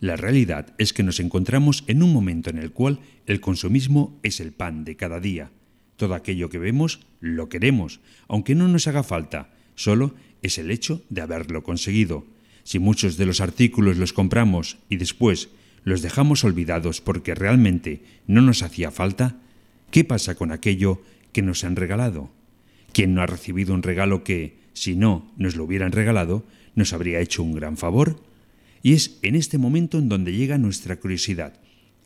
la realidad es que nos encontramos en un momento en el cual el consumismo es el pan de cada día. Todo aquello que vemos lo queremos, aunque no nos haga falta, solo es el hecho de haberlo conseguido. Si muchos de los artículos los compramos y después los dejamos olvidados porque realmente no nos hacía falta, ¿qué pasa con aquello que nos han regalado? ¿Quién no ha recibido un regalo que, si no nos lo hubieran regalado, nos habría hecho un gran favor? Y es en este momento en donde llega nuestra curiosidad.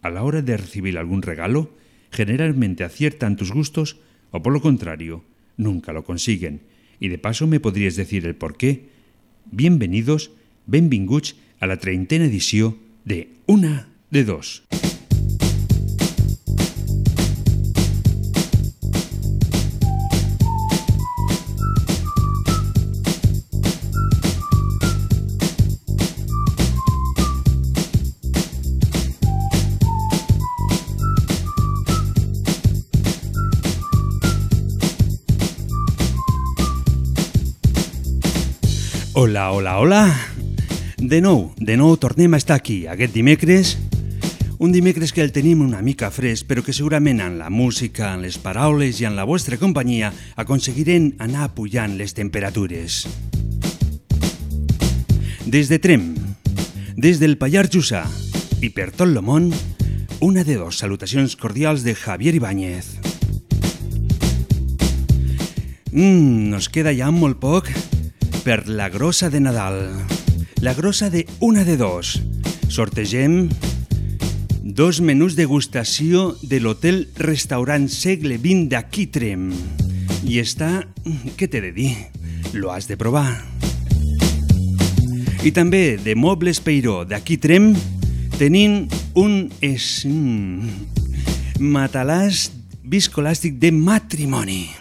A la hora de recibir algún regalo, generalmente aciertan tus gustos o por lo contrario, nunca lo consiguen. Y de paso me podrías decir el por qué. Bienvenidos, benvinguts a la treintena edició de Una de Dos. Hola, hola, hola. De nou, de nou tornem a estar aquí, aquest dimecres. Un dimecres que el tenim una mica fresc, però que segurament en la música, en les paraules i en la vostra companyia aconseguirem anar pujant les temperatures. Des de Trem, des del Pallars Jussà i per tot el món, una de dos salutacions cordials de Javier Ibáñez. Mm, nos queda ja molt poc per la grossa de Nadal. La grossa de una de dos. Sortegem dos menús degustació de l'hotel restaurant segle XX d'aquí Trem. I està... què t'he de dir? Lo has de provar. I també de Mobles Peiró d'aquí Trem tenim un es... mm, matalàs viscolàstic de matrimoni.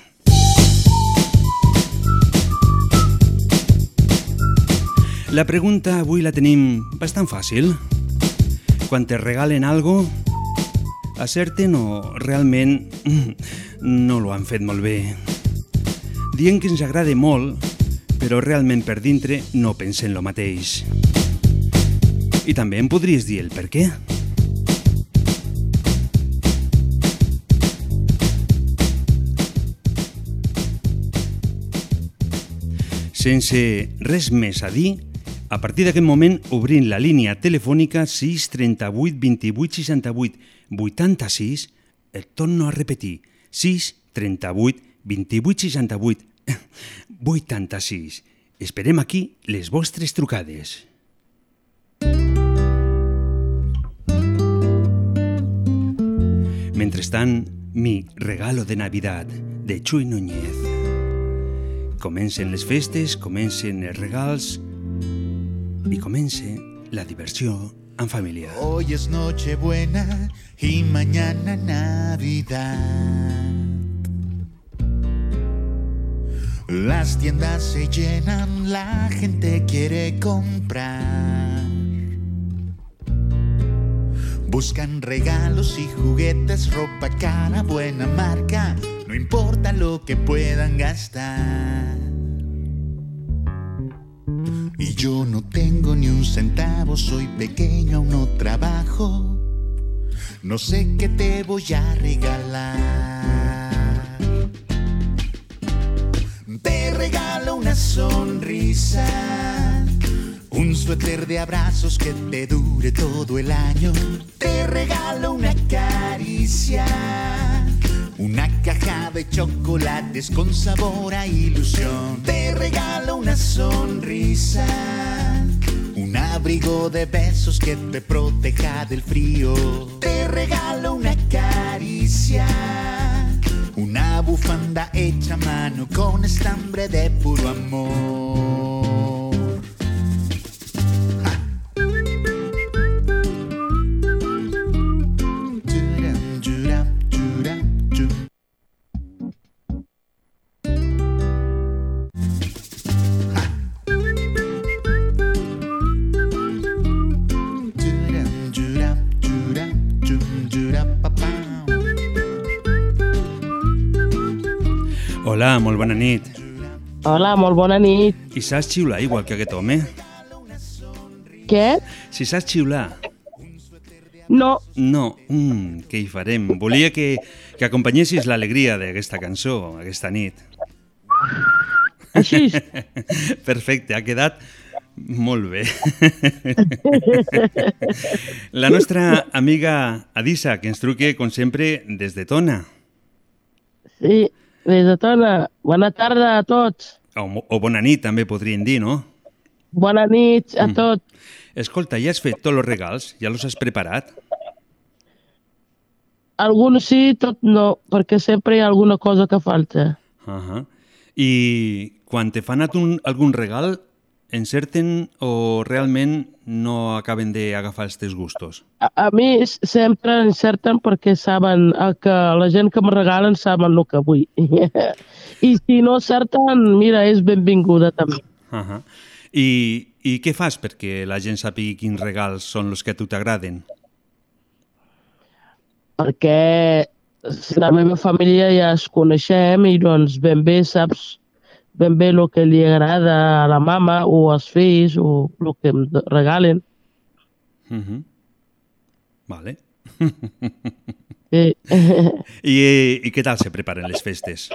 La pregunta avui la tenim bastant fàcil. Quan te regalen algo, acerten o realment no lo han fet molt bé. Dient que ens agrada molt, però realment per dintre no pensen lo mateix. I també em podries dir el per què? Sense res més a dir, a partir d'aquest moment obrint la línia telefònica 638 28 68 86, el torno a repetir, 6 38 28 68 86. Esperem aquí les vostres trucades. Mentrestant, mi regalo de Navidad de Chuy Núñez. Comencen les festes, comencen els regals i comence la diversió en família. Hoy es Nochebuena y mañana Navidad. Las tiendas se llenan, la gente quiere comprar. Buscan regalos y juguetes, ropa cara, buena marca, no importa lo que puedan gastar. Y yo no tengo ni un centavo, soy pequeño, aún no trabajo. No sé qué te voy a regalar. Te regalo una sonrisa, un suéter de abrazos que te dure todo el año. Te regalo una caricia, una caja de chocolates con sabor a ilusión. Te regalo una sonrisa, un abrigo de besos que te proteja del frío. Te regalo una caricia, una bufanda hecha a mano con estambre de puro amor. Hola, molt bona nit. Hola, molt bona nit. I saps xiular igual que aquest home? Què? Si saps xiular, No, no, mm, què hi farem? Volia que, que acompanyessis l'alegria d'aquesta cançó, aquesta nit. així. Perfecte, ha quedat molt bé. La nostra amiga Adisa, que ens truque, com sempre, des de Tona. Sí, des de Tona. Bona tarda a tots. O, o bona nit, també podrien dir, no? Bona nit a tots. Escolta, ja has fet tots els regals? Ja els has preparat? Alguns sí, tot no, perquè sempre hi ha alguna cosa que falta. Uh -huh. I quan te fan un- algun regal, encerten o realment no acaben d'agafar els teus gustos? A, a mi sempre encerten perquè saben el que la gent que me regalen saben el que vull. I si no encerten, mira, és benvinguda també. Uh -huh. I, I què fas perquè la gent sàpiga quins regals són els que a tu t'agraden? perquè la meva família ja es coneixem i doncs ben bé saps ben bé el que li agrada a la mama o als fills o el que em regalen. Uh -huh. Vale. Sí. I, I què tal se preparen les festes?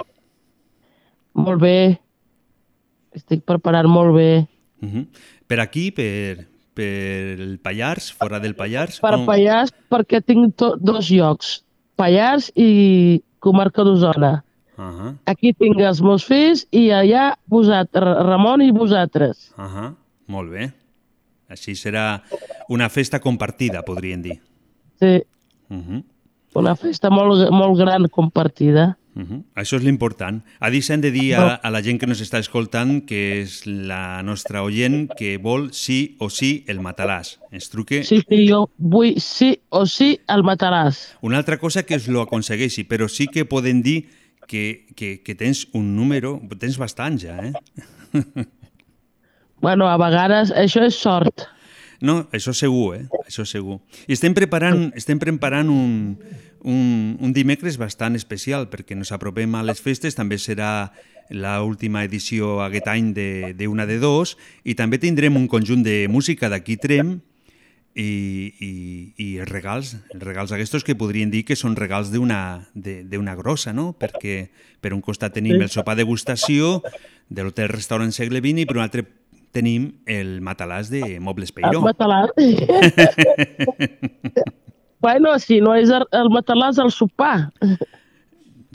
molt bé. Estic preparant molt bé. Uh -huh. Per aquí, per, per el Pallars, fora del Pallars? Per on- Pallars, perquè tinc dos llocs, Pallars i comarca d'Osona. Uh -huh. Aquí tinc els meus fills i allà vosaltres, Ramon i vosaltres. Uh -huh. Molt bé. Així serà una festa compartida, podríem dir. Sí, Uh -huh. una festa molt, molt gran compartida. Uh -huh. Això és l'important. A dir de dir a, a la gent que nos està escoltant que és la nostra oient que vol sí o sí el matalàs. Ens truque Sí, sí, jo vull sí o sí el mataràs. una altra cosa que es lo aconsegueixi, però sí que poden dir que, que, que tens un número, tens bastant ja, eh? Bueno, a vegades això és sort. No, això segur, eh? Això segur. I estem preparant, estem preparant un, un, un dimecres bastant especial perquè ens apropem a les festes, també serà la última edició aquest any de, de una de dos i també tindrem un conjunt de música d'aquí Trem i, i, i els regals, els regals aquests que podrien dir que són regals d'una grossa, no? Perquè per un costat tenim el sopar degustació de l'hotel restaurant segle XX i per un altre tenim el matalàs de Mobles El Peiró. matalàs. bueno, si no és el el matalàs, el sopar.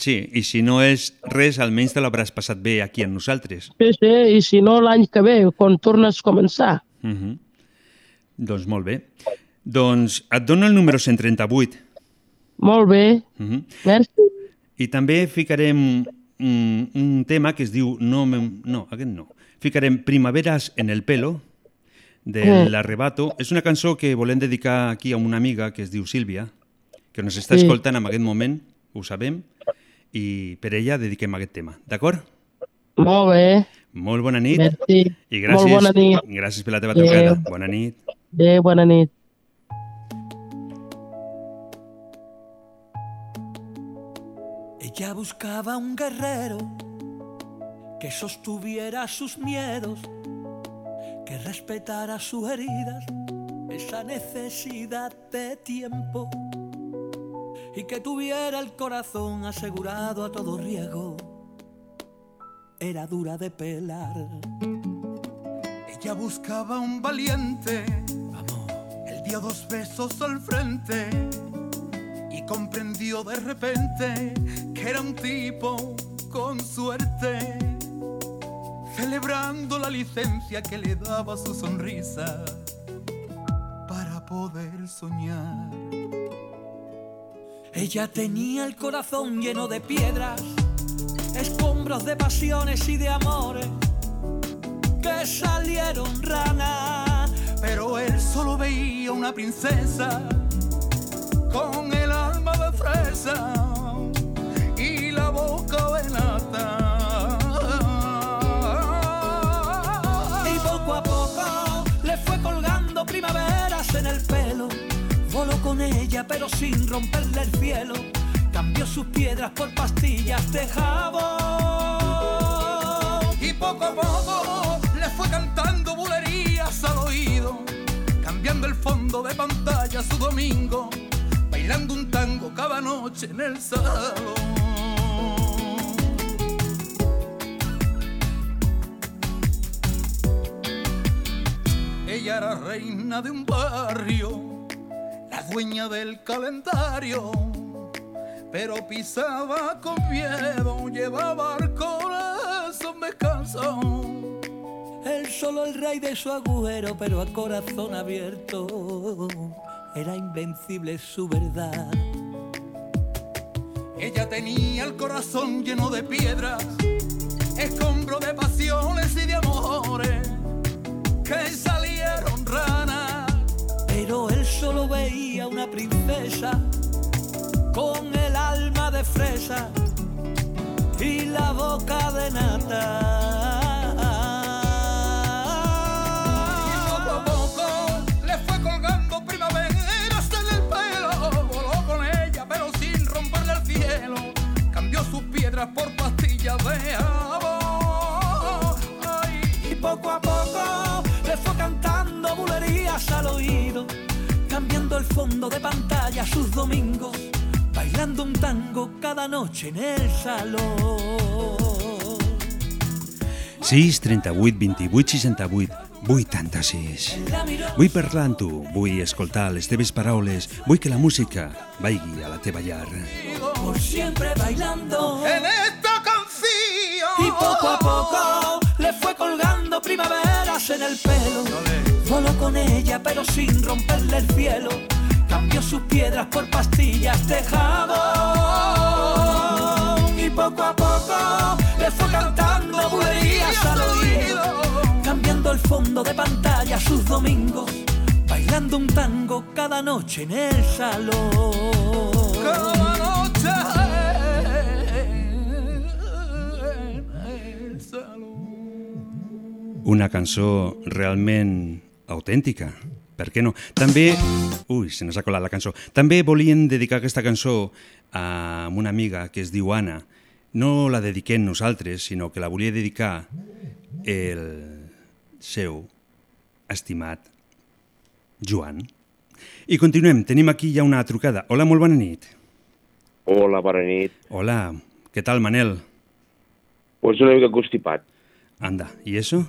Sí, i si no és res, almenys te l'hauràs passat bé aquí amb nosaltres. Sí, sí, i si no l'any que ve, quan tornes a començar. Uh -huh. Doncs molt bé. Doncs et dono el número 138. Molt bé, Uh -huh. merci. I també ficarem un, un tema que es diu... No, no, aquest no. Ficarem Primaveras en el pelo, de Mm. l'Arrebato. És una cançó que volem dedicar aquí a una amiga que es diu Sílvia, que ens està Sí. escoltant en aquest moment, ho sabem, i per ella dediquem aquest tema. D'acord? Molt bé, Molt bona nit. merci. I gràcies, Molt bona nit. gràcies per la teva trucada. Bona nit. Bé, bona nit. Ella buscaba un guerrero que sostuviera sus miedos, que respetara sus heridas, esa necesidad de tiempo y que tuviera el corazón asegurado a todo riesgo. Era dura de pelar. Ella buscaba un valiente, dio dos besos al frente y comprendió de repente que era un tipo con suerte, celebrando la licencia que le daba su sonrisa para poder soñar. ella tenía el corazón lleno de piedras, escombros de pasiones y de amores que salieron ranas. Pero él solo veía una princesa con el alma de fresa y la boca de nata. Y poco a poco le fue colgando primaveras en el pelo. Voló con ella pero sin romperle el cielo. Cambió sus piedras por pastillas de jabón. Y poco a poco le fue cantando bulerías al oído, cambiando el fondo de pantalla su domingo, bailando un tango cada noche en el salón. Ella era reina de un barrio, la dueña del calendario, pero pisaba con miedo, llevaba al corazón. Él solo el rey de su agujero, pero a corazón abierto. Era invencible su verdad. Ella tenía el corazón lleno de piedras, escombro de pasiones y de amores que salieron ranas. Pero él solo veía una princesa con el alma de fresa y la boca de nata. Piedras por pastillas de jabón. Ay, Y poco a poco le fue cantando bulerías al oído, cambiando el fondo de pantalla sus domingos, bailando un tango cada noche en el salón. 6, 38, 28, 68, 86. La miró Vull parlar amb tu, vull escoltar les teves paraules, vull que la música vaigui a la teva llar. por siempre bailando. en esta canción. Y poco a poco le fue colgando primaveras en el pelo. Voló con ella, pero sin romperle el cielo. Cambió sus piedras por pastillas de jabón. Y poco a poco le fue cantando bulerías al oído. El fondo de pantalla sus domingos. Bailando un tango cada noche en el salón. Cada noche en el salón. Una cançó realment autèntica. Per què no? També... Ui, se nos ha colat la cançó. També volien dedicar aquesta cançó a una amiga que es diu Anna. No la dediquem nosaltres, sinó que la volia dedicar el seu estimat Joan. I continuem. Tenim aquí ja una trucada. Hola, molt bona nit. Hola, bona nit. Hola, què tal, Manel? Pues una mica constipat. Anda, i eso?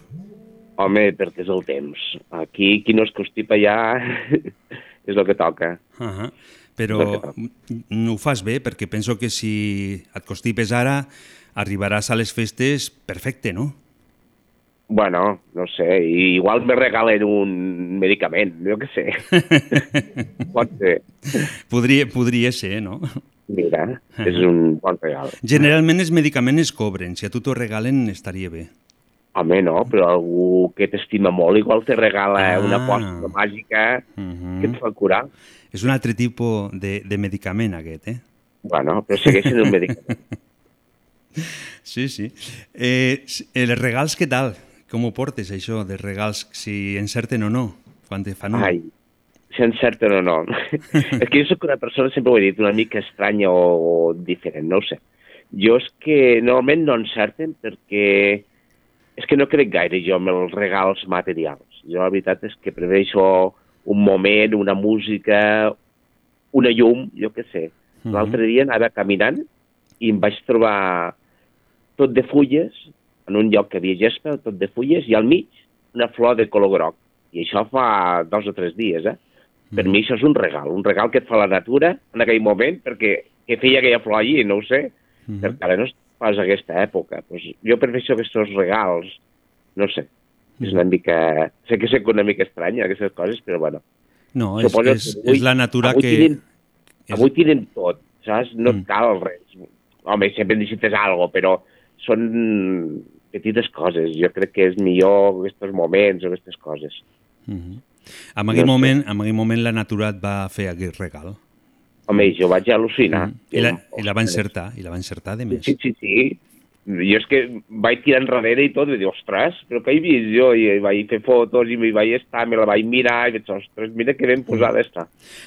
Home, perquè és el temps. Aquí, qui no es constipa ja és el que toca. Uh -huh. Però no ho fas bé, perquè penso que si et constipes ara, arribaràs a les festes perfecte, no? Bueno, no sé, igual me regalen un medicament, jo què sé. Pot ser. Podria, podria ser, no? Mira, és un bon regal. Generalment els medicaments es cobren. Si a tu t'ho regalen, estaria bé. Home, no, però algú que t'estima molt igual te regala Ah. una posta màgica Uh que et fa curar. És un altre tipus de, de medicament, aquest, eh? Bueno, però segueix sent un medicament. Sí, sí. Eh, s- els regals, què tal? Com ho portes, això, dels regals, si encerten o no, quan te fan un? Ai, si encerten o no. és que jo sóc una persona, sempre ho he dit, una mica estranya o, o diferent, no ho sé. Jo és que normalment no encerten perquè és que no crec gaire jo en els regals materials. Jo la veritat és que prefereixo un moment, una música, una llum, jo què sé. Mhm. L'altre dia anava caminant i em vaig trobar tot de fulles, en un lloc que havia gespa, tot de fulles, i al mig una flor de color groc. I això fa dos o tres dies, eh? Per mi això és un regal, un regal que et fa la natura en aquell moment, perquè què feia aquella flor allí, no ho sé, Mhm. perquè ara no és pas aquesta època. Pues jo prefereixo aquests regals, no sé, és una mica... Sé que soc una mica estranya, aquestes coses, però bueno. No, és, Suposo és, que avui- és la natura avui que... Tenen, és- avui tenen tot, saps? No Mm. cal res. Home, sempre necessites alguna però són petites coses. Jo crec que és millor aquests moments o aquestes coses. Mhm. En aquell, No moment, en aquell moment la natura et va fer aquell regal. Home, jo vaig al·lucinar. Mhm. I, la, I la va encertar, i la va encertar de més. Sí, sí, sí. Jo és que vaig tirar enrere i tot, i dic, ostres, però què he vist jo? I vaig fer fotos i m'hi vaig estar, me la vaig mirar i vaig dir, ostres, mira que ben posada està.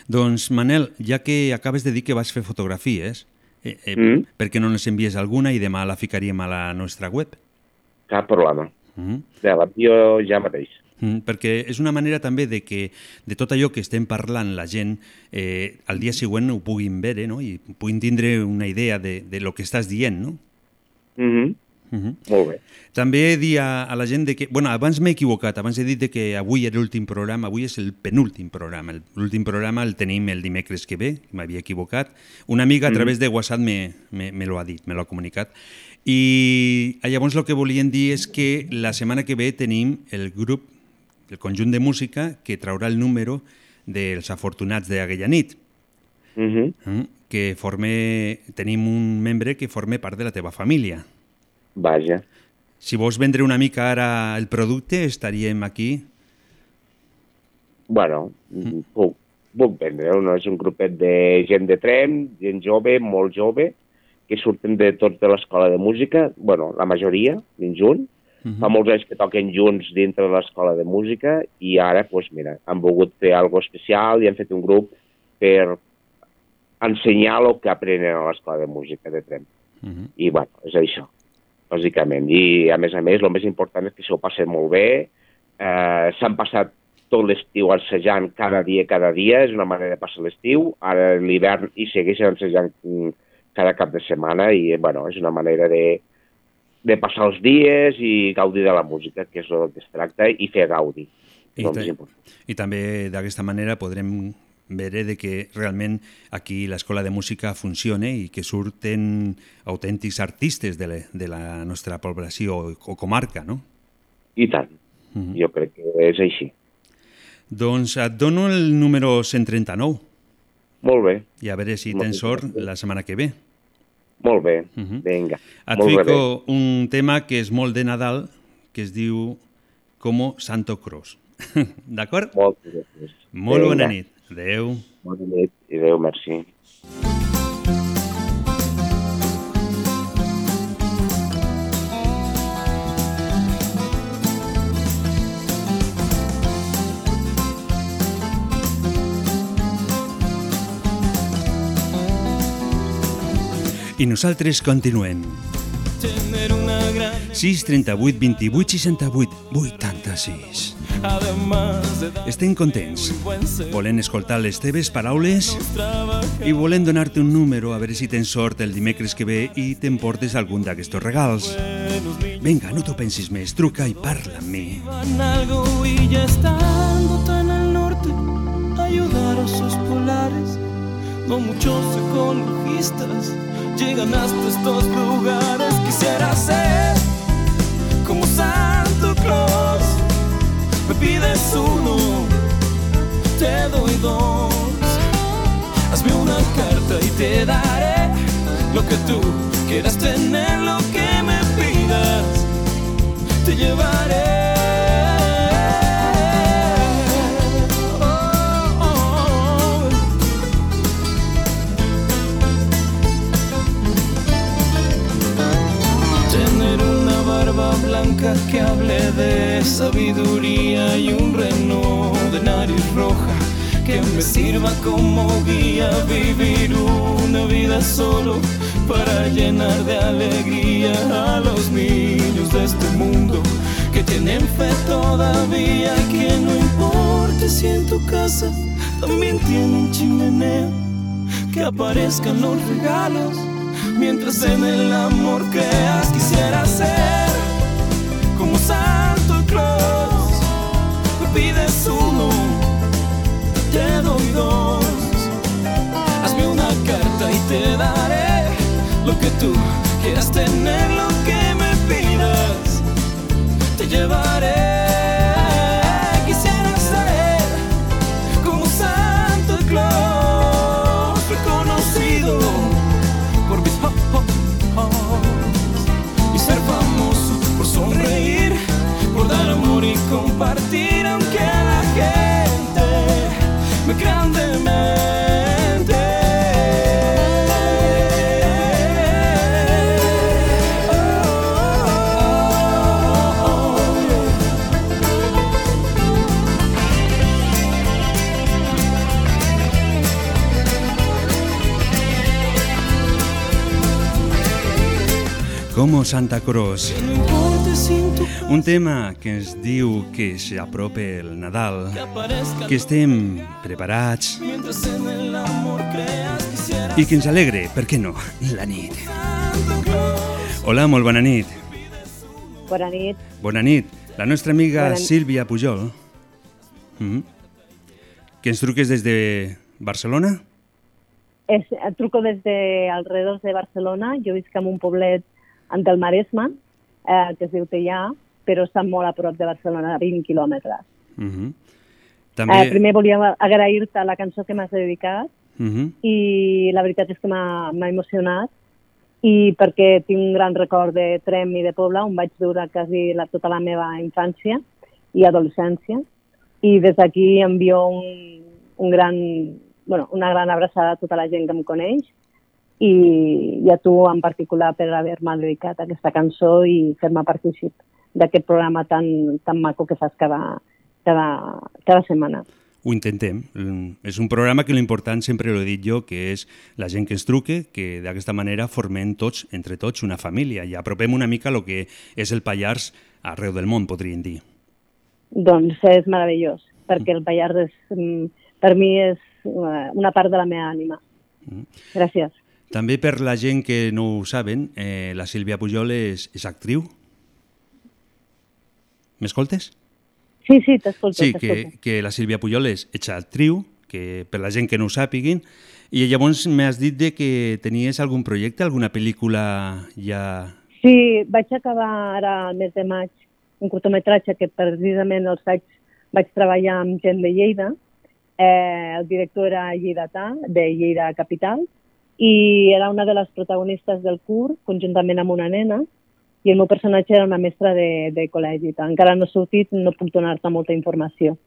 Doncs, Manel, ja que acabes de dir que vas fer fotografies, eh, eh, Mm. per què no ens envies alguna i demà la ficaríem a la nostra web? Cap problema. Mm. Ja, l'envio ja mateix. Mm, perquè és una manera també de que de tot allò que estem parlant la gent eh, al dia següent ho puguin veure no? i puguin tindre una idea de, de lo que estàs dient. No? Mm Mhm. Molt bé. També dir a, a la gent de que... Bueno, abans m'he equivocat, abans he dit de que avui era l'últim programa, avui és el penúltim programa. El- L'últim programa el tenim el dimecres que ve, m'havia equivocat. Una amiga a través de WhatsApp me, me, me lo ha dit, me lo ha comunicat. I eh, llavors el que volien dir és que la setmana que ve tenim el grup, el conjunt de música, que traurà el número dels afortunats d'aquella nit. Mm -hmm. Mm, que forme, tenim un membre que forme part de la teva família. Vaja. Si vols vendre una mica ara el producte, estaríem aquí. Bueno, puc, puc vendre-ho, no? És un grupet de gent de Trem, gent jove, molt jove, que surten de tots de l'escola de música, bueno, la majoria, dins junt. Mhm. Fa molts anys que toquen junts dintre de l'escola de música i ara, doncs pues, mira, han volgut fer alguna especial i han fet un grup per ensenyar el que aprenen a l'escola de música de Trem. Mhm. I, bueno, és això, bàsicament. I, a més a més, el més important és que s'ho passen molt bé. Eh, S'han passat tot l'estiu assajant cada dia, cada dia. És una manera de passar l'estiu. Ara l'hivern i segueixen assajant mm, cada cap de setmana i, bueno, és una manera de, de passar els dies i gaudir de la música, que és el que es tracta, i fer gaudi. I, ta. I també d'aquesta manera podrem veure de que realment aquí l'escola de música funciona i que surten autèntics artistes de la, de la nostra població o, comarca, no? I tant. Mhm. Jo crec que és així. Doncs et dono el número 139 Molt bé, i a veure si tens sort la setmana que ve. Molt bé. Mhm. Vinga. Et molt bé. fico un tema que és molt de Nadal, que es diu Como Santo Cross. D'acord? Moltes gràcies. Molt bona nit. Adéu. Bona nit i adéu, merci. I nosaltres continuem. 6 38 28 68 86 Estem contents, volent escoltar les teves paraules i volent donar-te un número a veure si tens sort el dimecres que ve i t'emportes algun d'aquests regals. Vinga, no t'ho pensis més, truca i parla amb mi. Algo y ya estando tan al norte, ayudar a sus polares. No muchos ecologistas llegan hasta estos lugares. Quisiera ser como Santo Claus. Me pides uno, te doy dos. Hazme una carta y te daré lo que tú quieras tener, lo que me pidas te llevaré. Que hable de sabiduría y un reno de nariz roja que me sirva como guía vivir una vida solo para llenar de alegría a los niños de este mundo que tienen fe todavía que no importa si en tu casa también tienen chimenea, que aparezcan los regalos mientras en el amor creas quisiera ser como Santo Claus. Me pides uno, te doy dos. Hazme una carta y te daré lo que tú quieras tener, lo que me pidas, te llevaré. Santa Cruz. Un tema que ens diu que s'apropa el Nadal, que estem preparats i que ens alegre, per què no, la nit. Hola, molt bona nit. Bona nit. Bona nit. La nostra amiga Bona. Sílvia Pujol, mm, que ens truques des de Barcelona. Es, truco des de alrededors de Barcelona. Jo visc en un poblet ante el Maresme, eh, que es diu Teià, però està molt a prop de Barcelona, a 20 quilòmetres. Mm -hmm. Eh, També... primer volia agrair-te la cançó que m'has dedicat Mm -hmm. i la veritat és que m'ha emocionat i perquè tinc un gran record de Trem i de Pobla, on vaig viure quasi la, tota la meva infància i adolescència. I des d'aquí envio un, un gran, bueno, una gran abraçada a tota la gent que em coneix i, i a tu en particular per haver-me dedicat a aquesta cançó i fer-me partícip d'aquest programa tan, tan maco que fas cada, cada, cada setmana. Ho intentem. Mm, És un programa que l'important sempre l'he dit jo, que és la gent que ens truque, que d'aquesta manera formem tots, entre tots, una família i apropem una mica el que és el Pallars arreu del món, podríem dir. Doncs és meravellós, perquè el Pallars és, mm, per mi és eh, una part de la meva ànima. Gràcies. També per la gent que no ho saben, eh, la Sílvia Pujol és, és actriu. M'escoltes? Sí, sí, t'escolto. Sí, que, que la Sílvia Pujol és, actriu, que per la gent que no ho sàpiguin, i llavors m'has dit de que tenies algun projecte, alguna pel·lícula ja... Sí, vaig acabar ara al mes de maig un curtometratge que precisament els faig, vaig treballar amb gent de Lleida. Eh, el director era lleidatà, de Lleida Capital, i era una de les protagonistes del curt, conjuntament amb una nena, i el meu personatge era una mestra de, de col·legi. Encara no ha sortit, no puc donar-te molta informació.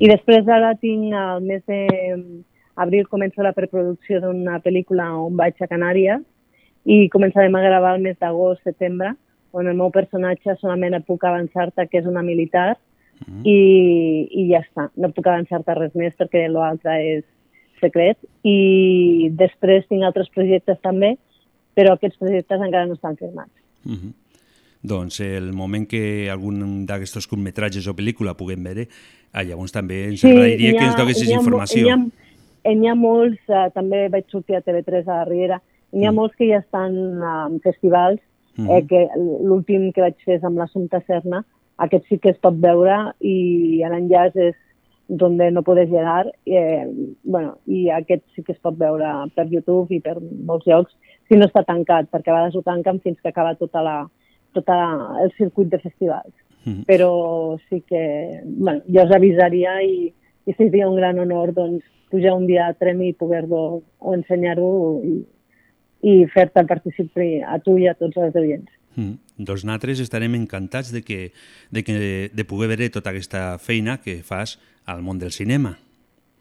I després ara tinc, al mes d'abril començo la preproducció d'una pel·lícula on vaig a Canàries i començarem a gravar el mes d'agost, setembre, on el meu personatge solament puc avançar-te que és una militar Mm. i, i ja està. No puc avançar-te res més perquè l'altre és secret. I després tinc altres projectes també, però aquests projectes encara no estan firmats. Uh -huh. Doncs el moment que algun d'aquests curtmetratges o pel·lícula puguem veure, ah, llavors també ens agradaria n'hi que ens ha- donessis ha informació. N'hi ha, n'hi ha molts, eh, també vaig sortir a TV3 a la Riera, n'hi ha Mm. molts que ja estan eh, en festivals, Mhm. eh, que l'últim que vaig fer és amb l'Assumpta Serna, aquest sí que es pot veure i l'enllaç és donde no puedes llegar, eh, bueno, i aquest sí que es pot veure per YouTube i per molts llocs, si no està tancat, perquè a vegades ho tanquen fins que acaba tota la, tota el circuit de festivals. Mhm. Però sí que, bueno, jo us avisaria i, i seria un gran honor doncs, pujar un dia a Trem i poder-ho o ensenyar-ho i, i fer-te participar a tu i a tots els oients. Mm. Doncs nosaltres estarem encantats de, que, de, que, de poder veure tota aquesta feina que fas al món del cinema.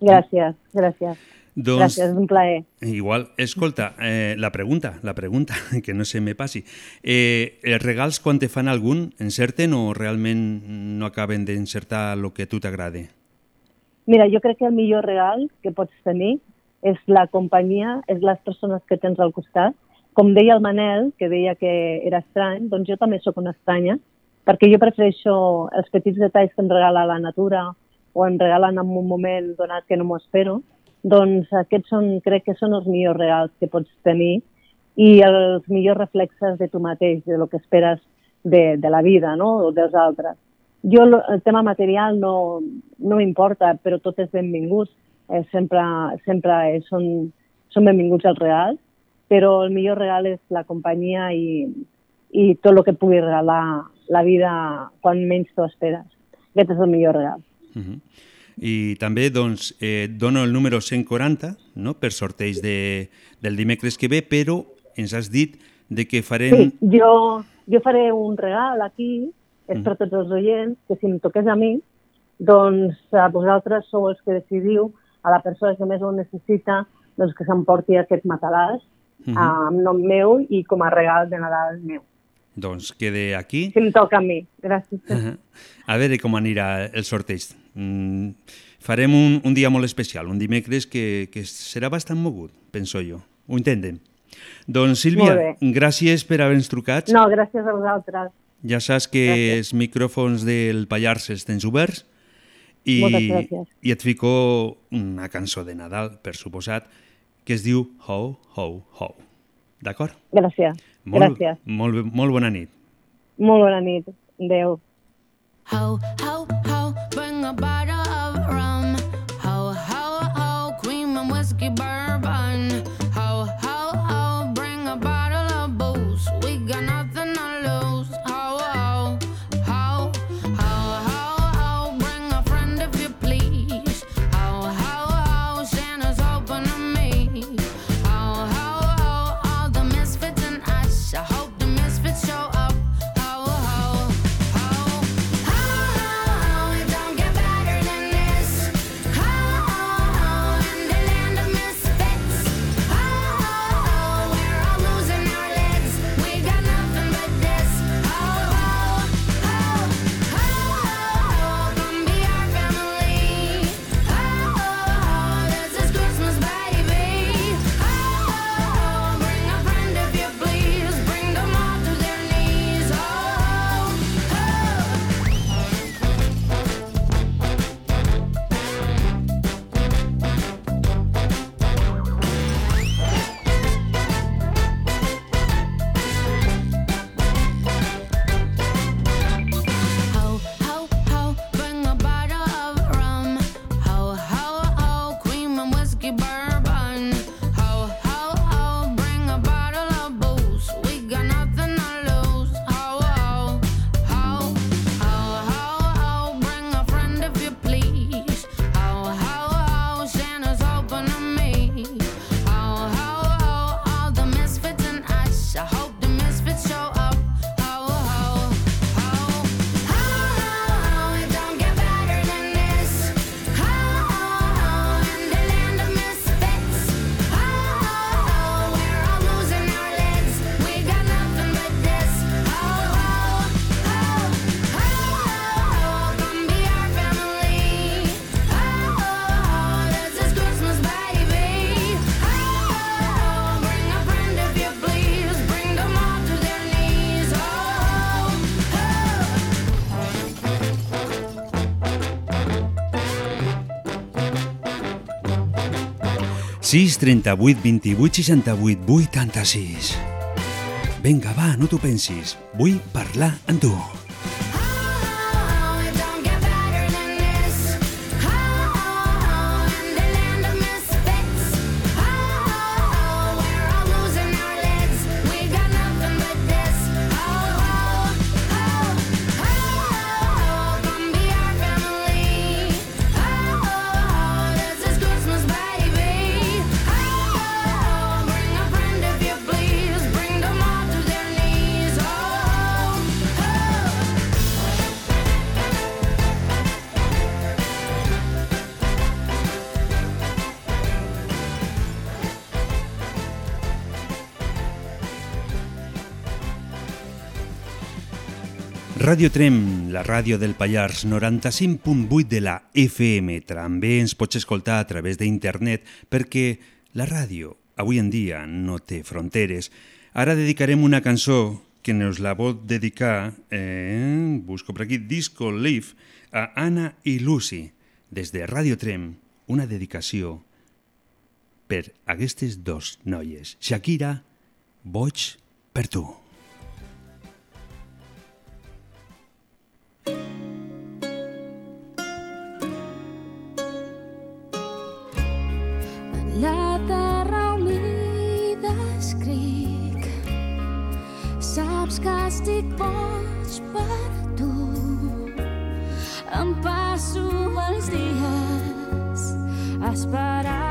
Gràcies, gràcies. Doncs, Gràcies, és un plaer. Igual, escolta, eh, la pregunta, la pregunta, que no se me passi. Eh, els regals, quan te fan algun, encerten o realment no acaben d'encertar el que a tu t'agrade? Mira, jo crec que el millor regal que pots tenir és la companyia, és les persones que tens al costat. Com deia el Manel, que deia que era estrany, doncs jo també sóc una estranya perquè jo prefereixo els petits detalls que em regala la natura o em regalen en un moment donat que no m'ho espero, doncs aquests són, crec que són els millors regals que pots tenir i els millors reflexes de tu mateix, de lo que esperes de, de la vida no? o dels altres. Jo el tema material no, no m'importa, però tot és benvingut. Eh, sempre sempre són, són benvinguts els regals, però el millor regal és la companyia i, i tot el que pugui regalar la vida quan menys t'ho esperes. Aquest és el millor regal. Uh -huh. I també doncs, eh, dono el número 140 no? per sorteig de, del dimecres que ve, però ens has dit de que farem... Sí, jo, jo faré un regal aquí, és per tots els oients, que si em toqués a mi, doncs a vosaltres sou els que decidiu a la persona que més ho necessita doncs que s'emporti aquest matalàs uh -huh. amb nom meu i com a regal de Nadal meu. Doncs quede aquí. Si em toca a mi, gràcies. Uh -huh. A veure com anirà el sorteig. Mm, farem un, un dia molt especial, un dimecres que, que serà bastant mogut, penso jo. Ho intentem. Doncs Sílvia, gràcies per haver-nos trucat. No, gràcies a vosaltres. Ja saps que gràcies. els micròfons del Pallars els tens oberts i, i et fico una cançó de Nadal, per suposat, que es diu Ho, Ho, Ho. D'acord? Gràcies. Molt, gràcies. Molt, molt bona nit. Molt bona nit. Adéu. Ho, ho, 6 38 28 68 86. Vinga, va, no t'ho pensis. Vull parlar amb tu. Ràdio Trem, la ràdio del Pallars, 95.8 de la FM. També ens pots escoltar a través d'internet perquè la ràdio avui en dia no té fronteres. Ara dedicarem una cançó que nos la vol dedicar, eh, busco por aquí, Disco Leaf, a Anna i Lucy, des de Radio Trem, una dedicació per aquestes dos noies. Shakira, boig per tu. Saps que estic boig per tu. Em passo els dies esperant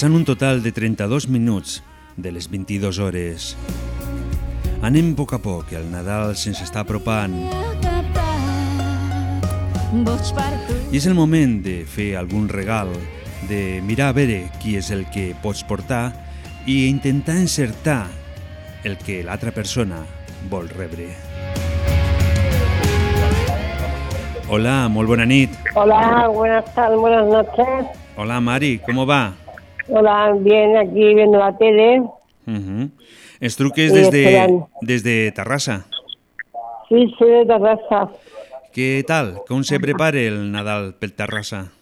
Passant un total de 32 minuts de les 22 hores. Anem a poc a poc, el Nadal se'ns està apropant i és el moment de fer algun regal, de mirar a veure qui és el que pots portar i intentar encertar el que l'altra persona vol rebre. Hola, molt bona nit. Hola, buenas tardes, buenas noches. Hola, Mari, ¿cómo va? Hola, bien, aquí viendo la tele. Ujú. Es truques Sí, desde, desde Tarrasa. Sí, soy de Terrassa. ¿Qué tal? ¿Cómo se prepara el Nadal per Tarrasa?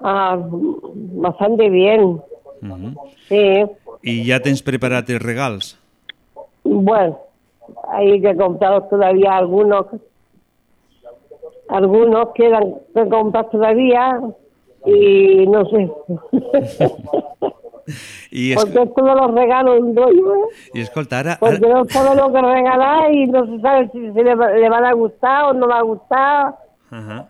Ah, bastante bien, sí. ¿Y ya tens preparat els regals? Bueno, hay que comprar todavía algunos. Algunos quedan que comprar todavía y no sé. Es, Porque todos los regalos ¿eh? i escolta, Porque no sabe lo que regalar y no se sabe si se le, le van a gustar o no va a gustar. Ajá.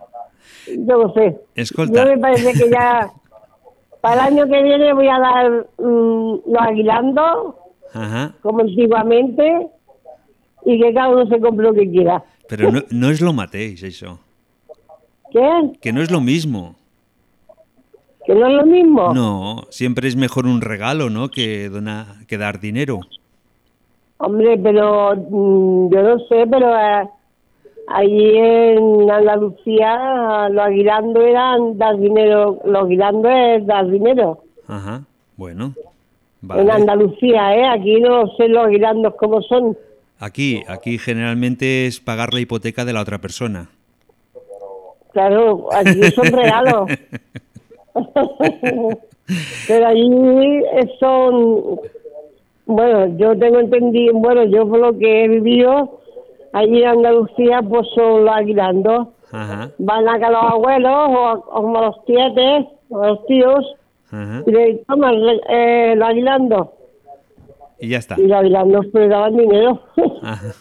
Yo no sé. Escolta. Yo me parece que ya para el año que viene voy a dar mm, los aguilandos, Ajá. como antiguamente, y que cada uno se compre lo que quiera. Però no, no és lo mateix, això. ¿Qué? Que no es lo mismo. ¿Que no es lo mismo? No, siempre es mejor un regalo, ¿no? Que, dona, que dar dinero. Hombre, pero mm, yo no sé, pero eh, allí en Andalucía los aguilandos eran dar dinero, los aguilandos es dar dinero. Ajá. Bueno. En. Andalucía, ¿eh? Aquí no sé los aguilandos cómo son. Aquí, aquí generalmente es pagar la hipoteca de la otra persona. Claro, aquí son regalos. Pero allí son, bueno, yo tengo entendido, bueno, yo por lo que he vivido, allí en Andalucía, pues son los aguilandos. Van acá los abuelos o, como los tietes o los tíos Ajá. y le toman eh, los aguilandos. Y ya está. Y los aguinaldos pues daban dinero. Ajá.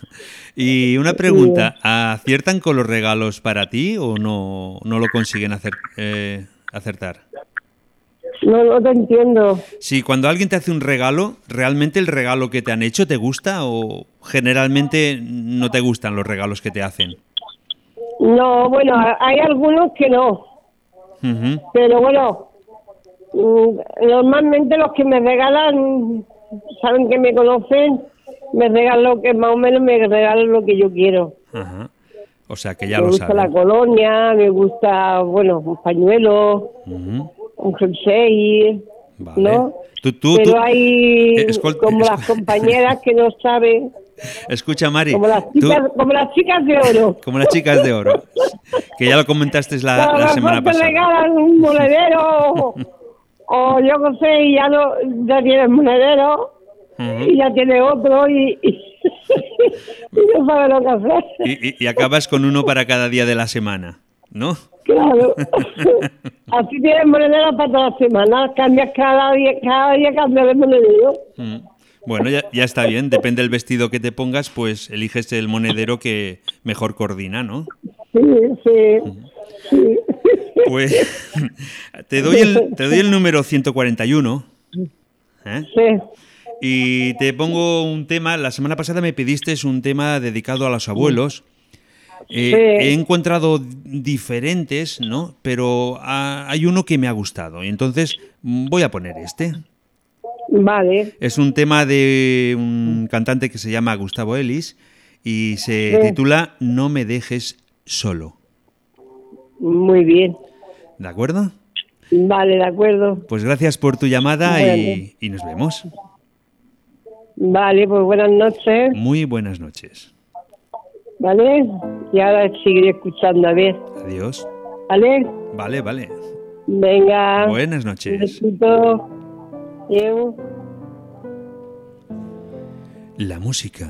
Y una pregunta, ¿aciertan con los regalos para ti o no, no lo consiguen hacer, eh, acertar? No, no te entiendo. Si cuando alguien te hace un regalo, ¿realmente el regalo que te han hecho te gusta o generalmente no te gustan los regalos que te hacen? No, bueno, hay algunos que no. Pero bueno, mm, normalmente los que me regalan, saben que me conocen, me regalan lo que más o menos me regalan lo que yo quiero. Ajá. O sea que ya me lo gusta saben. la colonia, me gusta, bueno, un pañuelo, un jersey, Vale. ¿no? Tú, tú, Pero tú- hay Eh, escol- como las compañeras que no saben, Escucha, Mari, como las tú- chicas, como las chicas de oro. como las chicas de oro, que ya lo comentaste la, lo la semana te pasada. regalan un monedero o yo qué sé, y ya no, ya tienes monedero y ya tiene otro y, y, y acabas con uno para cada día de la semana, ¿no? Claro. Así tienes monedero para toda la semana, cambias cada día, cada día cambias de monedero. Mm. Bueno, ya, ya está bien, depende del vestido que te pongas, pues eliges el monedero que mejor coordina, ¿no? Sí, sí. sí. Pues te doy el, te doy el número 141. ¿eh? Sí. Y te pongo un tema, la semana pasada me pediste un tema dedicado a los abuelos. Eh, Sí. He encontrado diferentes, ¿no? Pero ah, hay uno que me ha gustado. Y entonces mm, voy a poner este. Vale. Es un tema de un cantante que se llama Gustavo Ellis y se Sí. titula No me dejes solo. Muy bien. ¿De acuerdo? Vale, de acuerdo. Pues gracias por tu llamada y nos vemos. Vale, pues buenas noches. Muy buenas noches. ¿Vale? Y ahora seguiré escuchando, a ver. Adiós. ¿Vale? Vale, vale. Venga. Buenas Un noches. La música.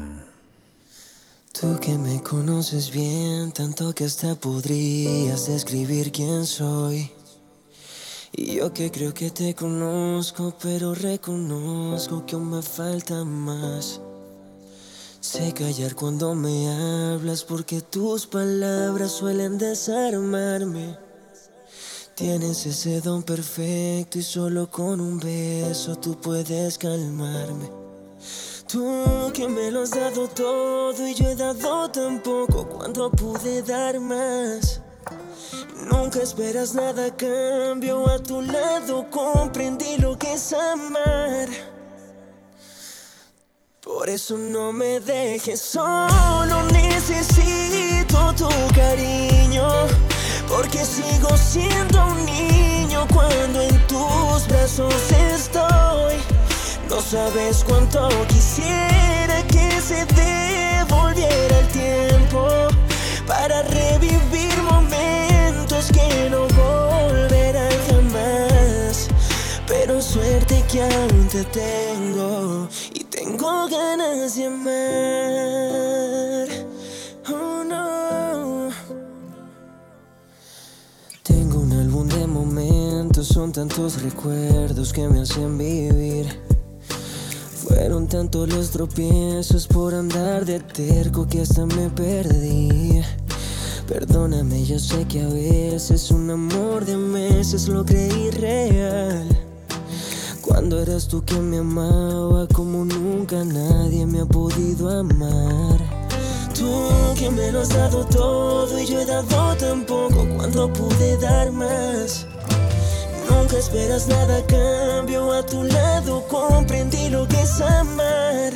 Tú que me conoces bien, tanto que hasta podrías describir quién soy. Y yo que creo que te conozco, pero reconozco que aún me falta más. Sé callar cuando me hablas porque tus palabras suelen desarmarme. Tienes ese don perfecto y solo con un beso tú puedes calmarme. Tú que me lo has dado todo y yo he dado tan poco cuando pude dar más. Nunca esperas nada cambio, a tu lado comprendí lo que es amar. Por eso no me dejes solo, necesito tu cariño. Porque sigo siendo un niño cuando en tus brazos estoy. No sabes cuánto quisiera que se devolviera el tiempo para revivir y tengo ganas de amar. Oh no. Tengo un álbum de momentos, son tantos recuerdos que me hacen vivir. Fueron tantos los tropiezos por andar de terco que hasta me perdí. Perdóname, yo sé que a veces un amor de meses lo creí real. Cuando eras tú quien me amaba como nunca nadie me ha podido amar. Tú que me lo has dado todo y yo he dado tan poco cuando pude dar más. Nunca esperas nada a cambio, a tu lado comprendí lo que es amar.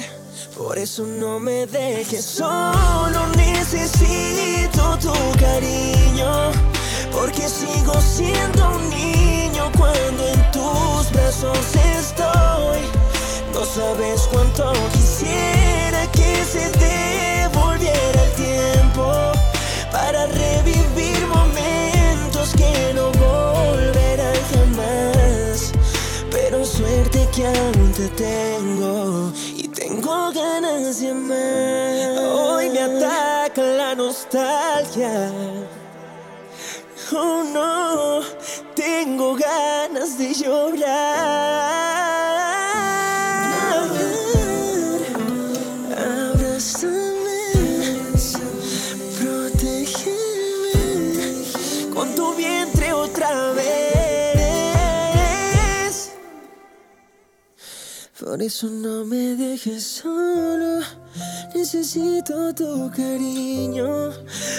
Por eso no me dejes solo, necesito tu cariño. Porque sigo siendo un niño cuando en tus brazos estoy. No sabes cuánto quisiera que se devolviera el tiempo para revivir momentos que no volverán jamás. Pero suerte que aún te tengo y tengo ganas de amar. Hoy me ataca la nostalgia. Oh no, tengo ganas de llorar. Abrázame, protégeme con tu vientre otra vez. Por eso no me dejes solo. Necesito tu cariño.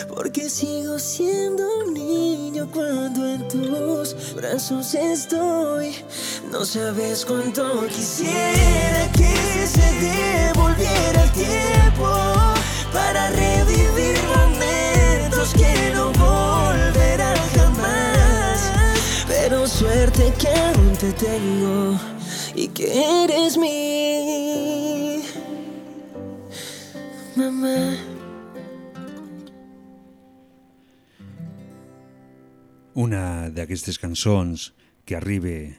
Porque sigo siendo un niño cuando en tus brazos estoy. No sabes cuánto quisiera que se devolviera el tiempo para revivir momentos que no volverán jamás. Pero suerte que aún te tengo y que eres mi mamá. Una d'aquestes cançons que arriba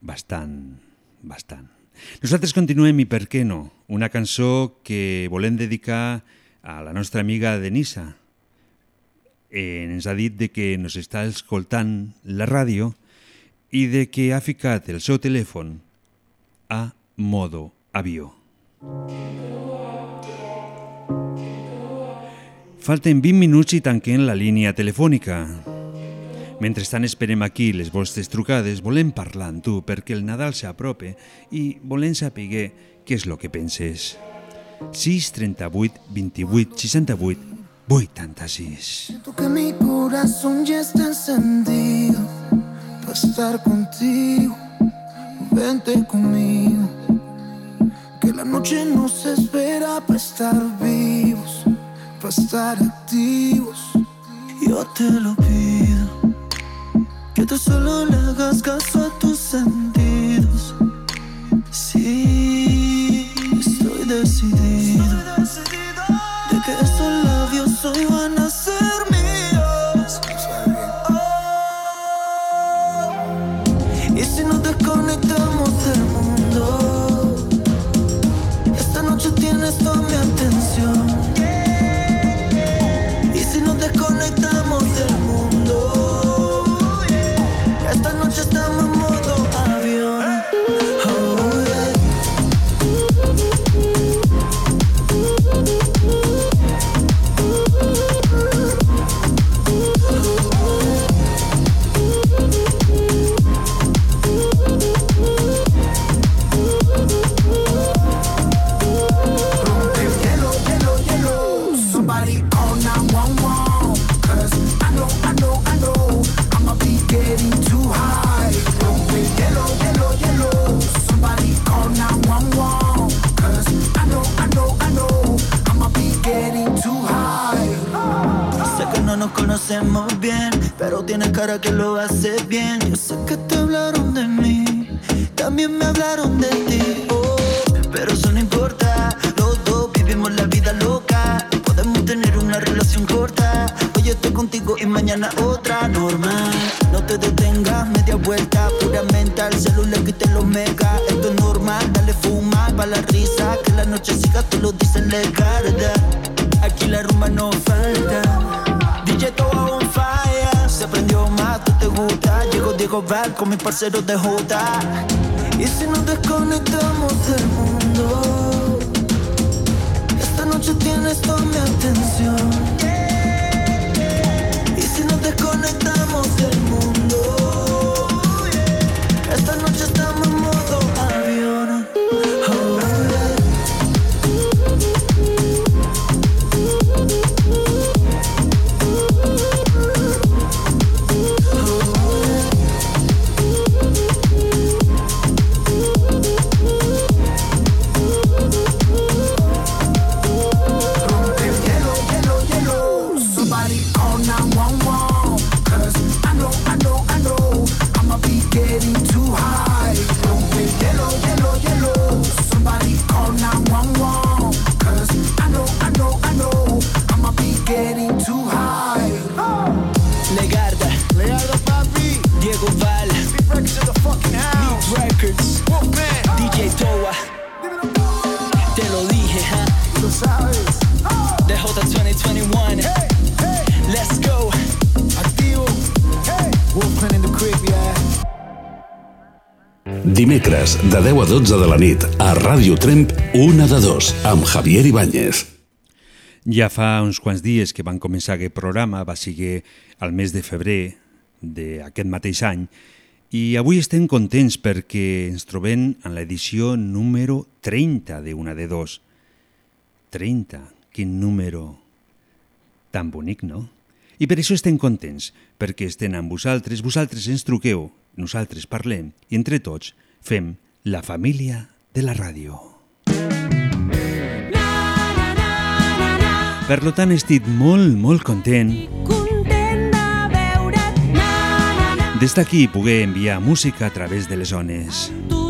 bastant, bastant. Nosaltres continuem i per què no? Una cançó que volem dedicar a la nostra amiga Denisa. Eh, ens ha dit de que nos està escoltant la ràdio i de que ha ficat el seu telèfon a modo avió. Falten 20 minuts i tanquem la línia telefònica. Mentrestant esperem aquí les vostres trucades, volem parlar amb tu perquè el Nadal s'aprope i volem saber què és el que penses. 6 38 28 68 86 Siento que mi corazón ya está encendido para estar contigo. Vente conmigo. Que la noche nos espera para estar vivos, para estar activos. Yo te lo pido. Que tú solo le hagas caso a tus sentidos. Sí, estoy decidido. De pero tienes cara que lo hace bien. Yo sé que te hablaron de mí, también me hablaron de ti. Oh, pero eso no importa, los vivimos la vida loca. Podemos tener una relación corta. Hoy estoy contigo y mañana otra normal. No te detengas, media vuelta, pura mental. Celular quite los megas, esto es normal. Dale fuma pa' la risa, que la noche siga, tú lo dices la carga. Aquí la rumba no Val con mis parceros de Jota. Y si nos desconectamos del mundo, esta noche tienes toda mi atención. Dimecres, de 10 a 12 de la nit, a Ràdio Tremp, una de dos, amb Javier Ibáñez. Ja fa uns quants dies que van començar aquest programa, va ser al mes de febrer d'aquest mateix any, I avui estem contents perquè ens trobem en l'edició número 30 de Una de Dos. 30, quin número tan bonic, no? I per això estem contents, perquè estem amb vosaltres, vosaltres ens truqueu, nosaltres parlem i entre tots fem la família de la ràdio. Per lo tant, estic molt, molt content des d'aquí poder enviar música a través de les zones. Tot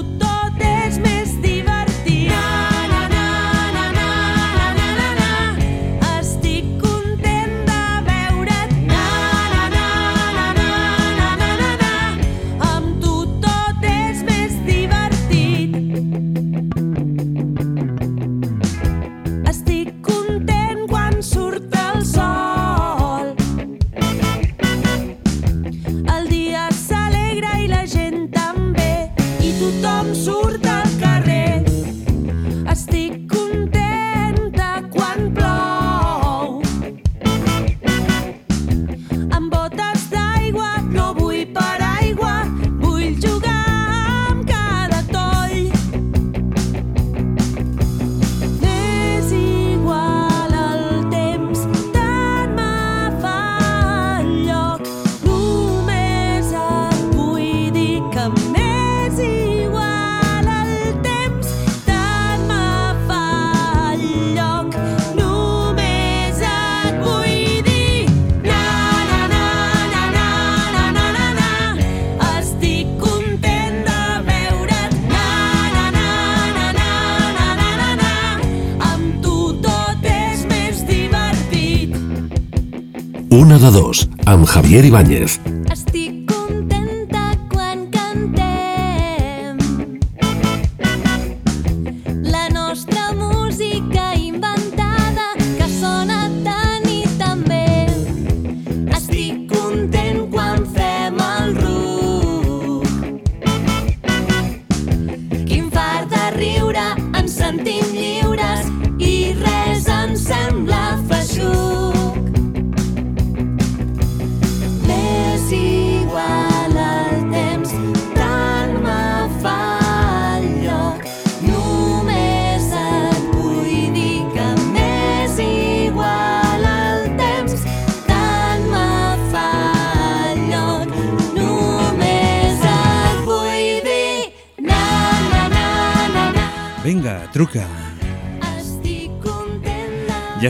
Jornada 2, amb Javier Ibáñez.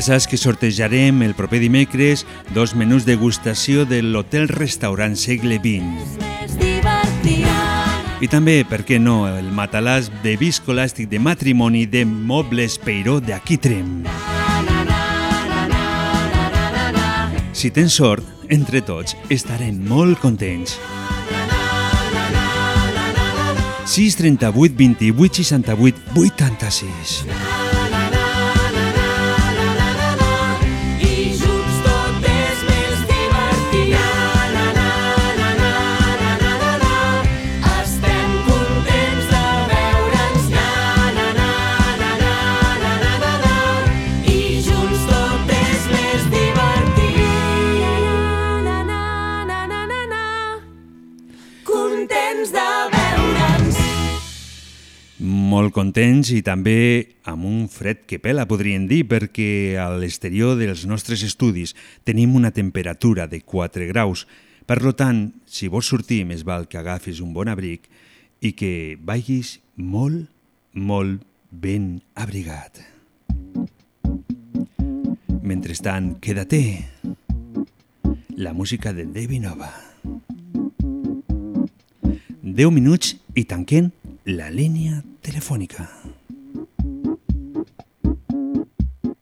Saps que sortejarem el proper dimecres dos menús degustació de l'Hotel Restaurant Segle XX. I també, per què no, el matalàs de viscolàstic de matrimoni de Mobles Peiró d'aquí Trem. Si tens sort, entre tots estarem molt contents. 6 38 28 68 86 Molt contents i també amb un fred que pela, podríem dir, perquè a l'exterior dels nostres estudis tenim una temperatura de 4 graus. Per tant, si vols sortir, més val que agafis un bon abric i que vagis molt, molt ben abrigat. Mentrestant, quédate. La música de Devi Nova. 10 minuts i tanquem la línia telefònica.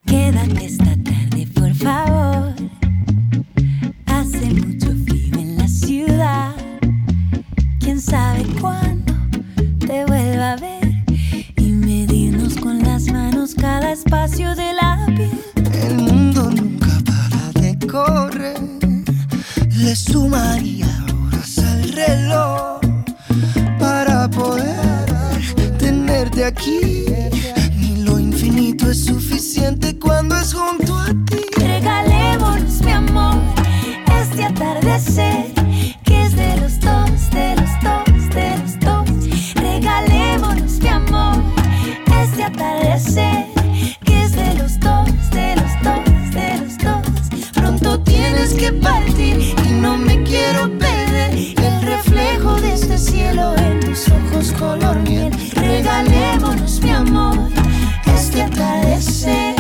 Quédate esta tarde, por favor. Hace mucho frío en la ciudad. Quién sabe cuándo te vuelva a ver y medirnos con las manos cada espacio de la piel. El mundo nunca para de correr. Le sumaría horas al reloj para poder desde aquí. Ni lo infinito es suficiente cuando es junto a ti. Regalémonos, mi amor, este atardecer. Que es de los dos, de los dos, de los dos. Regalémonos, mi amor, este atardecer. Que es de los dos, de los dos, de los dos. Pronto tienes que partir. Cielo en tus ojos color miel. Regalémonos, mi amor, este atardecer.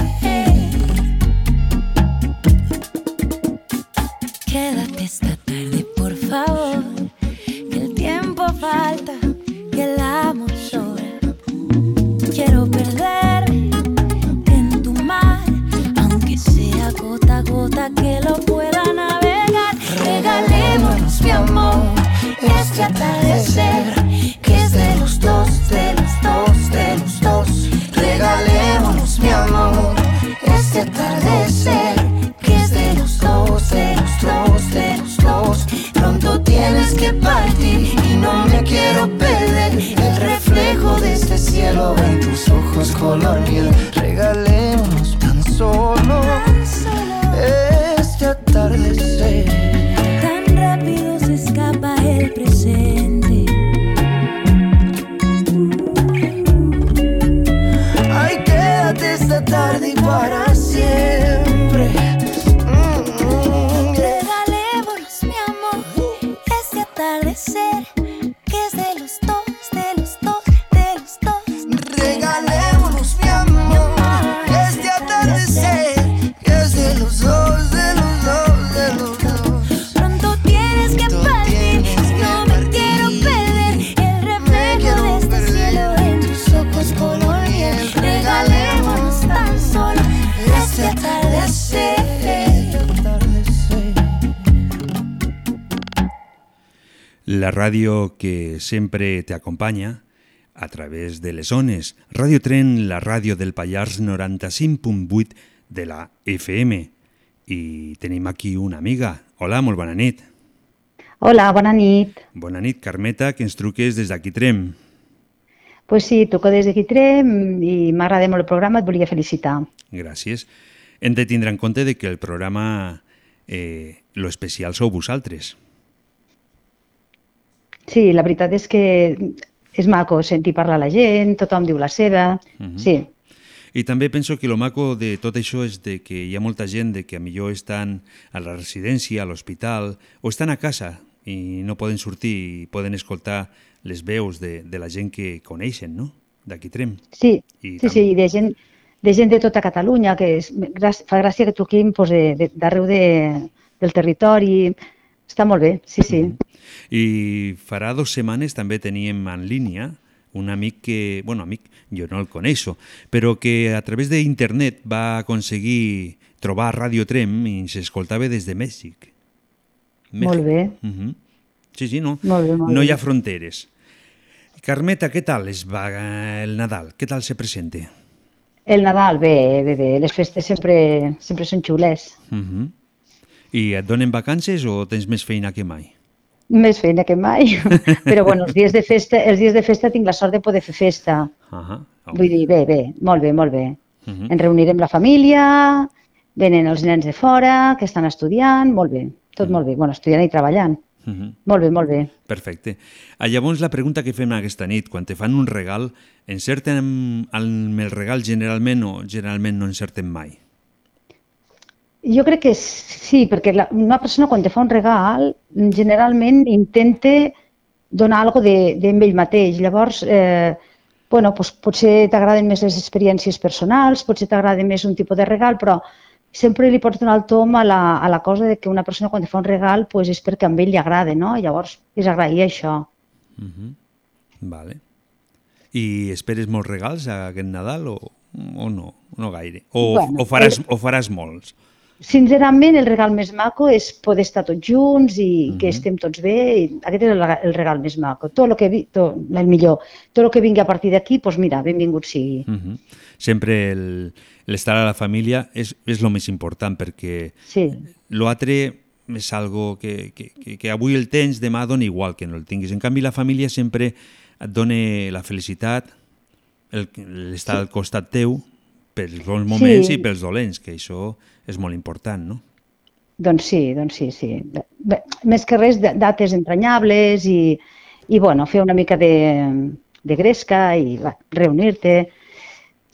Partir y no me quiero perder el reflejo de este cielo en tus ojos color miel. Regalémonos tan solo La ràdio que sempre t'acompanya a través de les ones. Radio Tren, la ràdio del Pallars 95.8 de la FM. I tenim aquí una amiga. Hola, molt bona nit. Hola, bona nit. Bona nit, Carmeta, que ens truques des d'aquí Trem. Pues sí, toco des de Quitrem i m'agrada molt el programa, et volia felicitar. Gràcies. Hem de tindre en compte de que el programa, eh, lo especial sou vosaltres. Sí, la veritat és que és maco sentir parlar la gent, tothom diu la seva, Mhm. sí. I també penso que lo maco de tot això és de que hi ha molta gent de que a millor estan a la residència, a l'hospital, o estan a casa i no poden sortir i poden escoltar les veus de, de la gent que coneixen, no? D'aquí Trem. Sí, I sí, sí, de gent, de gent de tota Catalunya, que és, gràcies, fa gràcia que truquin pues, de- de- d'arreu de, del territori. Està molt bé, sí, sí. I farà dues setmanes també teníem en línia un amic que, bueno, amic, jo no el coneixo, però que a través d'internet va aconseguir trobar Radio Trem i s'escoltava des de Mèxic. Molt bé. Mhm. Sí, sí, no, Molt bé, molt no hi ha fronteres. Carmeta, què tal es va el Nadal? Què tal se presenta? El Nadal, bé, bé, bé. Les festes sempre, sempre són xules. Mhm. I et donen vacances o tens més feina que mai? Més feina que mai. Però bueno, els dies de festa, els dies de festa tinc la sort de poder fer festa. Ahà. Vull dir, bé, bé, molt bé, molt bé. Mhm. Ens reunirem la família, venen els nens de fora, que estan estudiant, molt bé, tot molt bé. Bueno, estudiant i treballant. Mhm. Molt bé, molt bé. Perfecte. Ah, Llavors, la pregunta que fem aquesta nit, quan te fan un regal, encerten amb el regal generalment o generalment no encerten mai? Jo crec que sí, perquè la, una persona quan te fa un regal, generalment intenta donar alguna cosa de- d'ell de, mateix. Llavors, eh, bueno, doncs potser t'agraden més les experiències personals, potser t'agrada més un tipus de regal, però sempre li pots donar el tom a la, a la cosa de que una persona quan te fa un regal pues, és perquè a ell li agrada, no? Llavors, és agrair això. Mhm. Vale. I esperes molts regals aquest Nadal o, o no? No gaire. O, Bueno, o, faràs, el- o faràs molts? Sincerament, el regal més maco és poder estar tots junts i que estem tots bé. I aquest és el, el regal més maco. Tot el que vi, tot, el millor. Tot el que vingui a partir d'aquí, doncs mira, benvingut sigui. Mhm. Sempre el- l'estar a la família és, és el més important perquè Sí, l'altre és algo que, que, que, que avui el tens, demà dona igual que no el tinguis. En canvi, la família sempre et dona la felicitat, el- l'estar Sí. al costat teu pels bons moments Sí. i pels dolents, que això és molt important, no? doncs sí, doncs sí, sí. Bé, més que res, dates entranyables i, i bueno, fer una mica de, de gresca i reunir-te.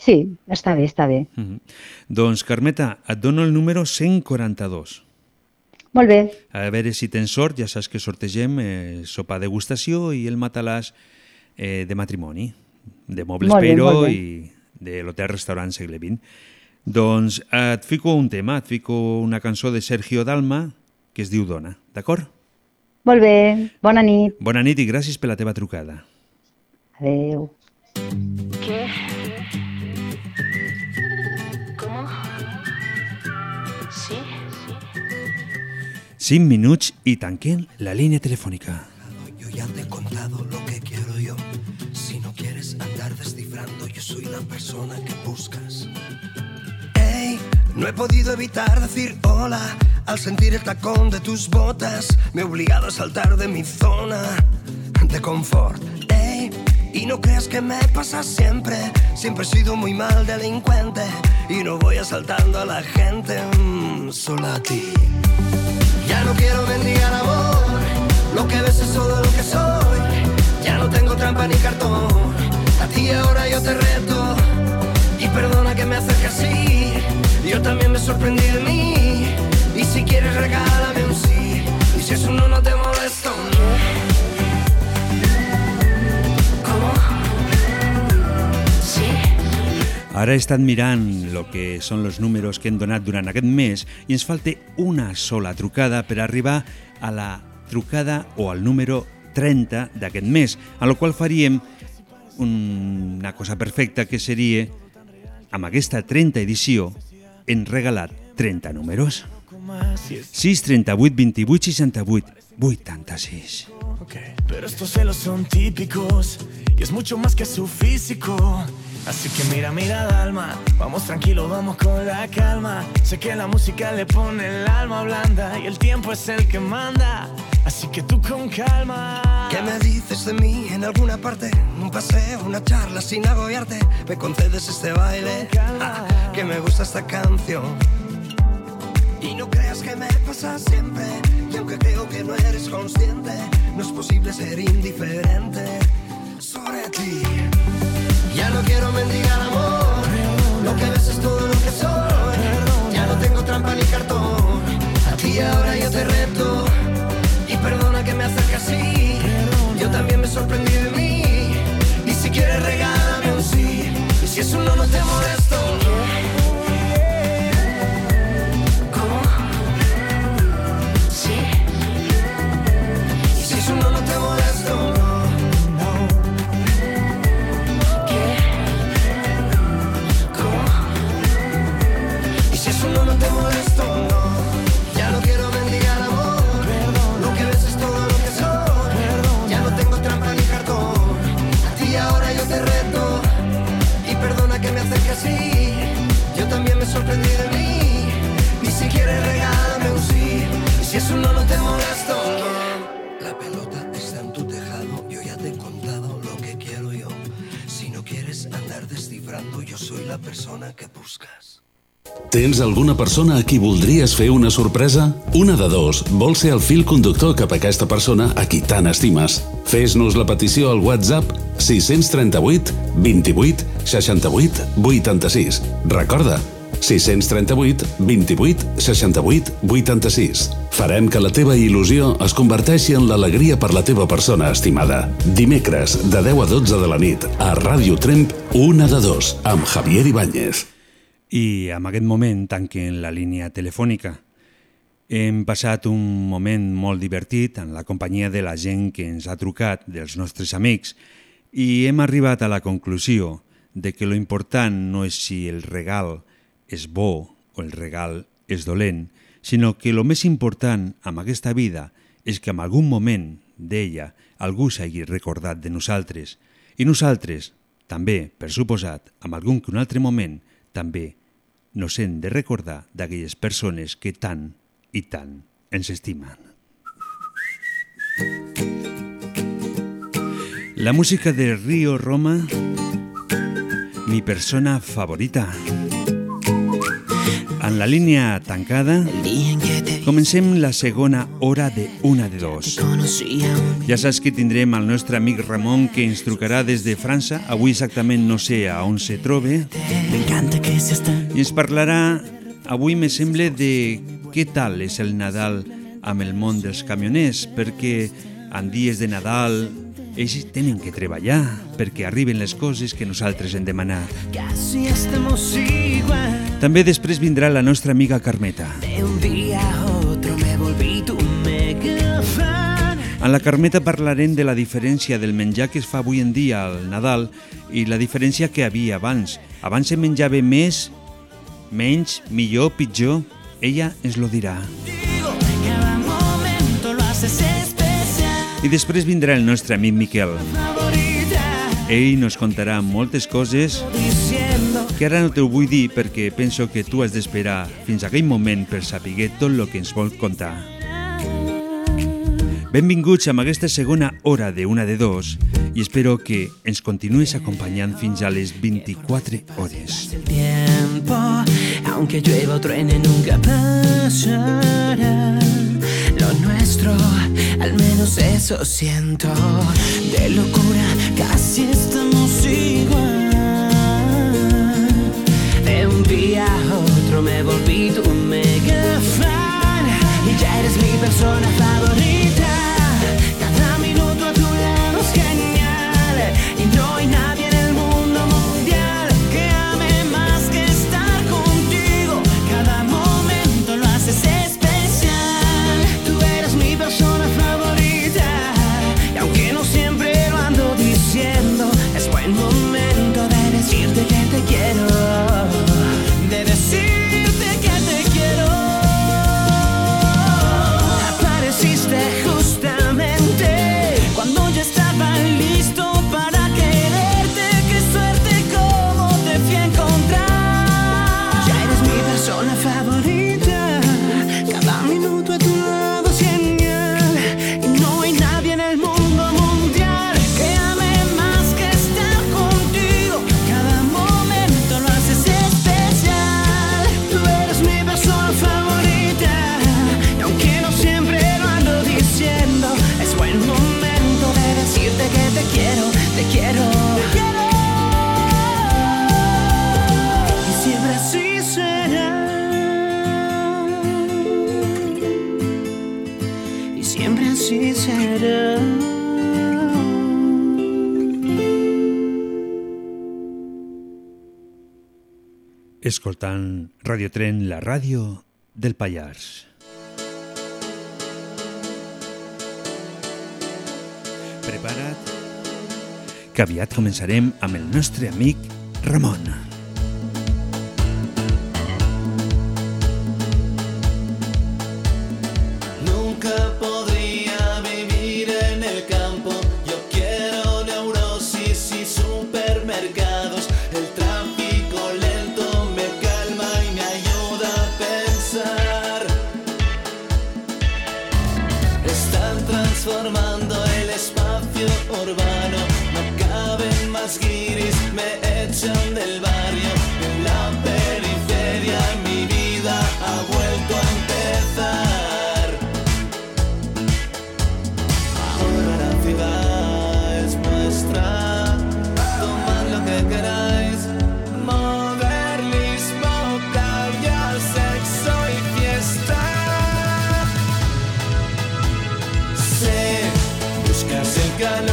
Sí, està bé, està bé. Mhm. Doncs, Carmeta, et dono el número 142. Molt bé, A veure si tens sort, ja saps que sortegem eh, sopa degustació i el matalàs eh, de matrimoni, de Mobles Molt bé, bé. i de l'hotel restaurant segle XX. Doncs eh, et fico un tema, et fico una cançó de Sergio Dalma que es diu Dona, d'acord? molt bé. Bona nit. Bona nit i gràcies per la teva trucada. Adéu. ¿Qué? ¿Cómo? ¿Sí? 5 minuts i tanquem la línia telefònica. Yo ya te he contado lo que quiero yo. Si no quieres andar descifrando, yo soy la persona que buscas. No he podido evitar decir hola al sentir el tacón de tus botas. Me he obligado a saltar de mi zona de confort. Y no creas que me pasa siempre. Siempre he sido muy mal delincuente y no voy asaltando a la gente, mm, solo a ti. Ya no quiero mendigar amor, lo que ves es todo lo que soy. Ya no tengo trampa ni cartón, a ti ahora yo te reto. Ara he estat mirant el que són els números que hem donat durant aquest mes i ens falta una sola trucada per arribar a la trucada o al número 30 d'aquest mes, a la qual faríem una cosa perfecta que seria, amb aquesta 30 edició, hem regalat 30 números. 6, 38, 28, 68, 86. Pero estos celos son típicos y es mucho más que su físico. Así que mira, mira, Dalma, vamos tranquilo, vamos con la calma. Sé que la música le pone el alma blanda y el tiempo es el que manda. Así que tú con calma. ¿Qué me dices de mí en alguna parte? Un paseo, una charla sin agobiarte. ¿Me concedes este baile? Ah, que me gusta esta canción. Y no creas que me pasa siempre. Y aunque creo que no eres consciente, no es posible ser indiferente sobre ti. Ya no quiero mendigar amor. Lo que ves es todo lo que soy. Ya no tengo trampa ni cartón. A ti ahora yo te reto. Y perdona que me acerque así. Yo también me sorprendí de mí. Y si quieres regálame un sí. Y si es un no, no te molesto. Y si es un no, no te molesto. La pelota está en tu tejado. Yo ya te he contado lo que quiero yo. Si no quieres andar descifrando, yo soy la persona que buscas. Tens alguna persona a qui voldries fer una sorpresa? Una de dos vol ser el fil conductor cap a aquesta persona a qui tant estimes. Fes-nos la petició al WhatsApp 638 28 68 86. Recorda, 638 28 68 86. Farem que la teva il·lusió es converteixi en l'alegria per la teva persona estimada. Dimecres, de 10 a 12 de la nit, a Ràdio Tremp, una de dos, amb Javier Ibáñez. I en aquest moment tanquen la línia telefònica. Hem passat un moment molt divertit en la companyia de la gent que ens ha trucat, dels nostres amics, i hem arribat a la conclusió de que lo important no és si el regal és bo o el regal és dolent, sinó que lo més important amb aquesta vida és que en algun moment d'ella algú s'hagi recordat de nosaltres i nosaltres, també, per suposat, en algun que un altre moment, també nos hem de recordar d'aquelles persones que tant i tant ens estimen. La música de Río Roma, mi persona favorita. En la línia tancada, comencem la segona hora de una de dos. Ja saps que tindrem el nostre amic Ramon que ens trucarà des de França. Avui exactament no sé a on se trobe. I ens parlarà, avui me sembla, de què tal és el Nadal amb el món dels camioners, perquè en dies de Nadal ells tenen que treballar perquè arriben les coses que nosaltres hem demanat. Casi estamos igual. També després vindrà la nostra amiga Carmeta. De un día a otro me volví tu mega fan. En la Carmeta parlarem de la diferència del menjar que es fa avui en dia al Nadal i la diferència que havia abans. Abans se menjava més, menys, millor, pitjor. Ella ens lo dirà. Cada momento lo haces. I després vindrà el nostre amic Miquel. Ell nos contarà moltes coses que ara no te ho vull dir perquè penso que tu has d'esperar fins a aquell moment per saber tot el que ens vol contar. Benvinguts amb aquesta segona hora de una de dos i espero que ens continues acompanyant fins a les 24 hores. tiempo, aunque llueva o truene nunca pasará. Al menos eso siento. De locura casi estamos igual. De un día a otro me volví tu mega fan y ya eres mi persona favorita. Escoltant Radio Tren, la ràdio del Pallars. Prepara't, que aviat començarem amb el nostre amic Ramon. Nunca buscas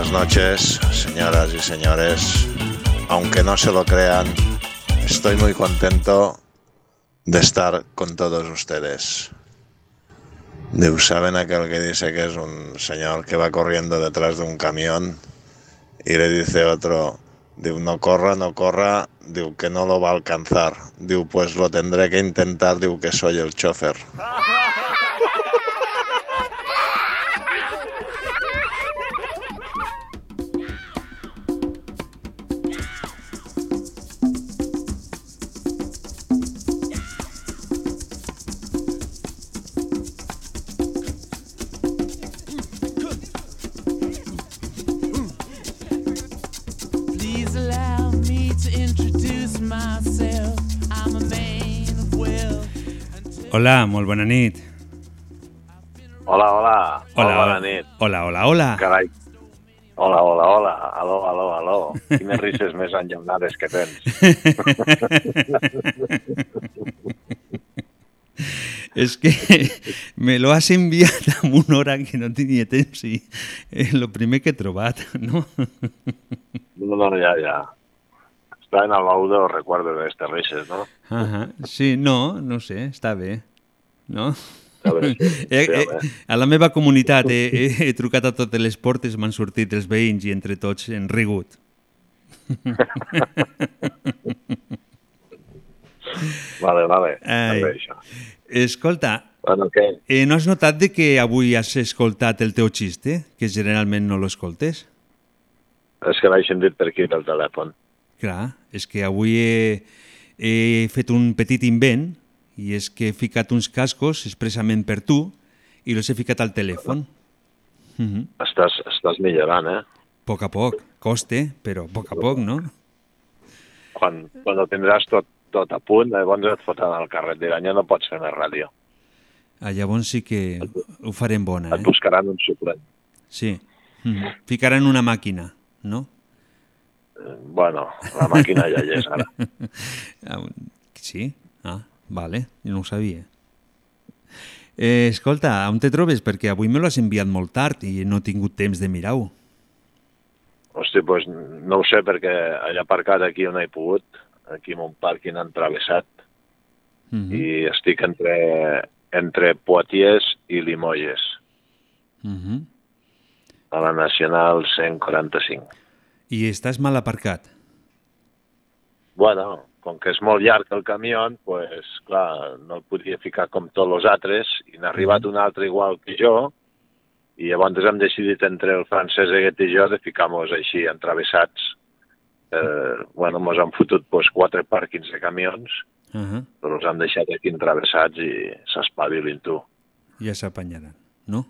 Buenas noches, señoras y señores. Aunque no se lo crean, estoy muy contento de estar con todos ustedes. ¿saben aquel que dice que es un señor que va corriendo detrás de un camión y le dice otro, digo, no corra, no corra, digo, que no lo va a alcanzar. Digo, pues lo tendré que intentar, digo, que soy el chofer. Hola, molt bona nit. Hola, hola. Hola, Molt bona nit. Hola, hola, hola. Carai. Hola, hola, hola. Aló, aló, aló. Quines risses més enllaunades que tens. És que me lo has enviat amb una hora que no tenia temps i és el primer que he trobat, no? No, no, ja, ja. Està en el baú dels recuerdos d'aquestes risses, no? Ahà. Sí, no, no sé, està bé, no? A veure, sí, Eh, eh, home. a la meva comunitat he, he, he trucat a totes les portes, m'han sortit els veïns i entre tots hem rigut. Vale, vale. Ai. Això. Escolta, Bueno, què? eh, no has notat de que avui has escoltat el teu xiste? Que generalment no l'escoltes? És que l'he sentit per aquí, pel telèfon. Clar, és que avui he, he fet un petit invent i és que he ficat uns cascos expressament per tu i los he ficat al telèfon. Mm -hmm. Estàs, estàs millorant, eh? A poc a poc, coste, però a poc a poc, no? Quan, quan ho tindràs tot, tot a punt, llavors et fotran al carret. Diran, ja no pots fer més ràdio. Ah, llavors sí que ho farem bona, Et eh? buscaran un suplent. Sí. Mm -hmm. Ficaran una màquina, no? Eh, Bueno, la màquina ja hi és ara. Ah, Sí? Ah, vale, jo no ho sabia. Eh, escolta, on te trobes? Perquè avui me l'has enviat molt tard i no he tingut temps de mirar-ho. Hosti, doncs no ho sé perquè he aparcat aquí on he pogut, aquí en un pàrquing entravessat, Mm -hmm. i estic entre, entre Poitiers i Limoges, Mm -hmm. a la Nacional 145. I estàs mal aparcat. Bueno, com que és molt llarg el camió, pues, clar, no el podia ficar com tots els altres, i n'ha arribat un altre igual que jo, i llavors hem decidit entre el francès aquest i jo de ficar-nos així entravessats. Eh, bueno, mos han fotut pues, quatre pàrquings de camions, Uh -huh. però els han deixat aquí entravessats i s'espavilin tu. Ja s'apanyaran, no?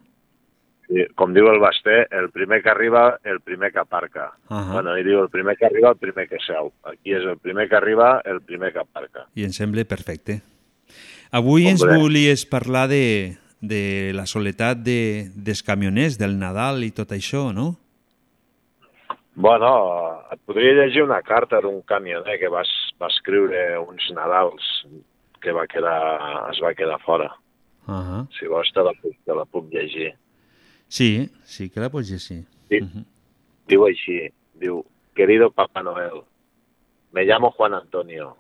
Com diu el Basté, el primer que arriba, el primer que aparca. Ahà. Bueno, ell diu el primer que arriba, el primer que seu. Aquí és el primer que arriba, el primer que aparca. I em sembla perfecte. Avui ens Hombre. volies parlar de, de la soledat de, dels camioners, del Nadal i tot això, no? Bueno, et podria llegir una carta d'un camioner que va, va escriure uns Nadals que va quedar, es va quedar fora. Uh -huh. Si vols te la, puc, te la puc llegir. Sí, sí que la llegir. Sí. Diu així, diu, querido Papá Noel, me llamo Juan Antonio,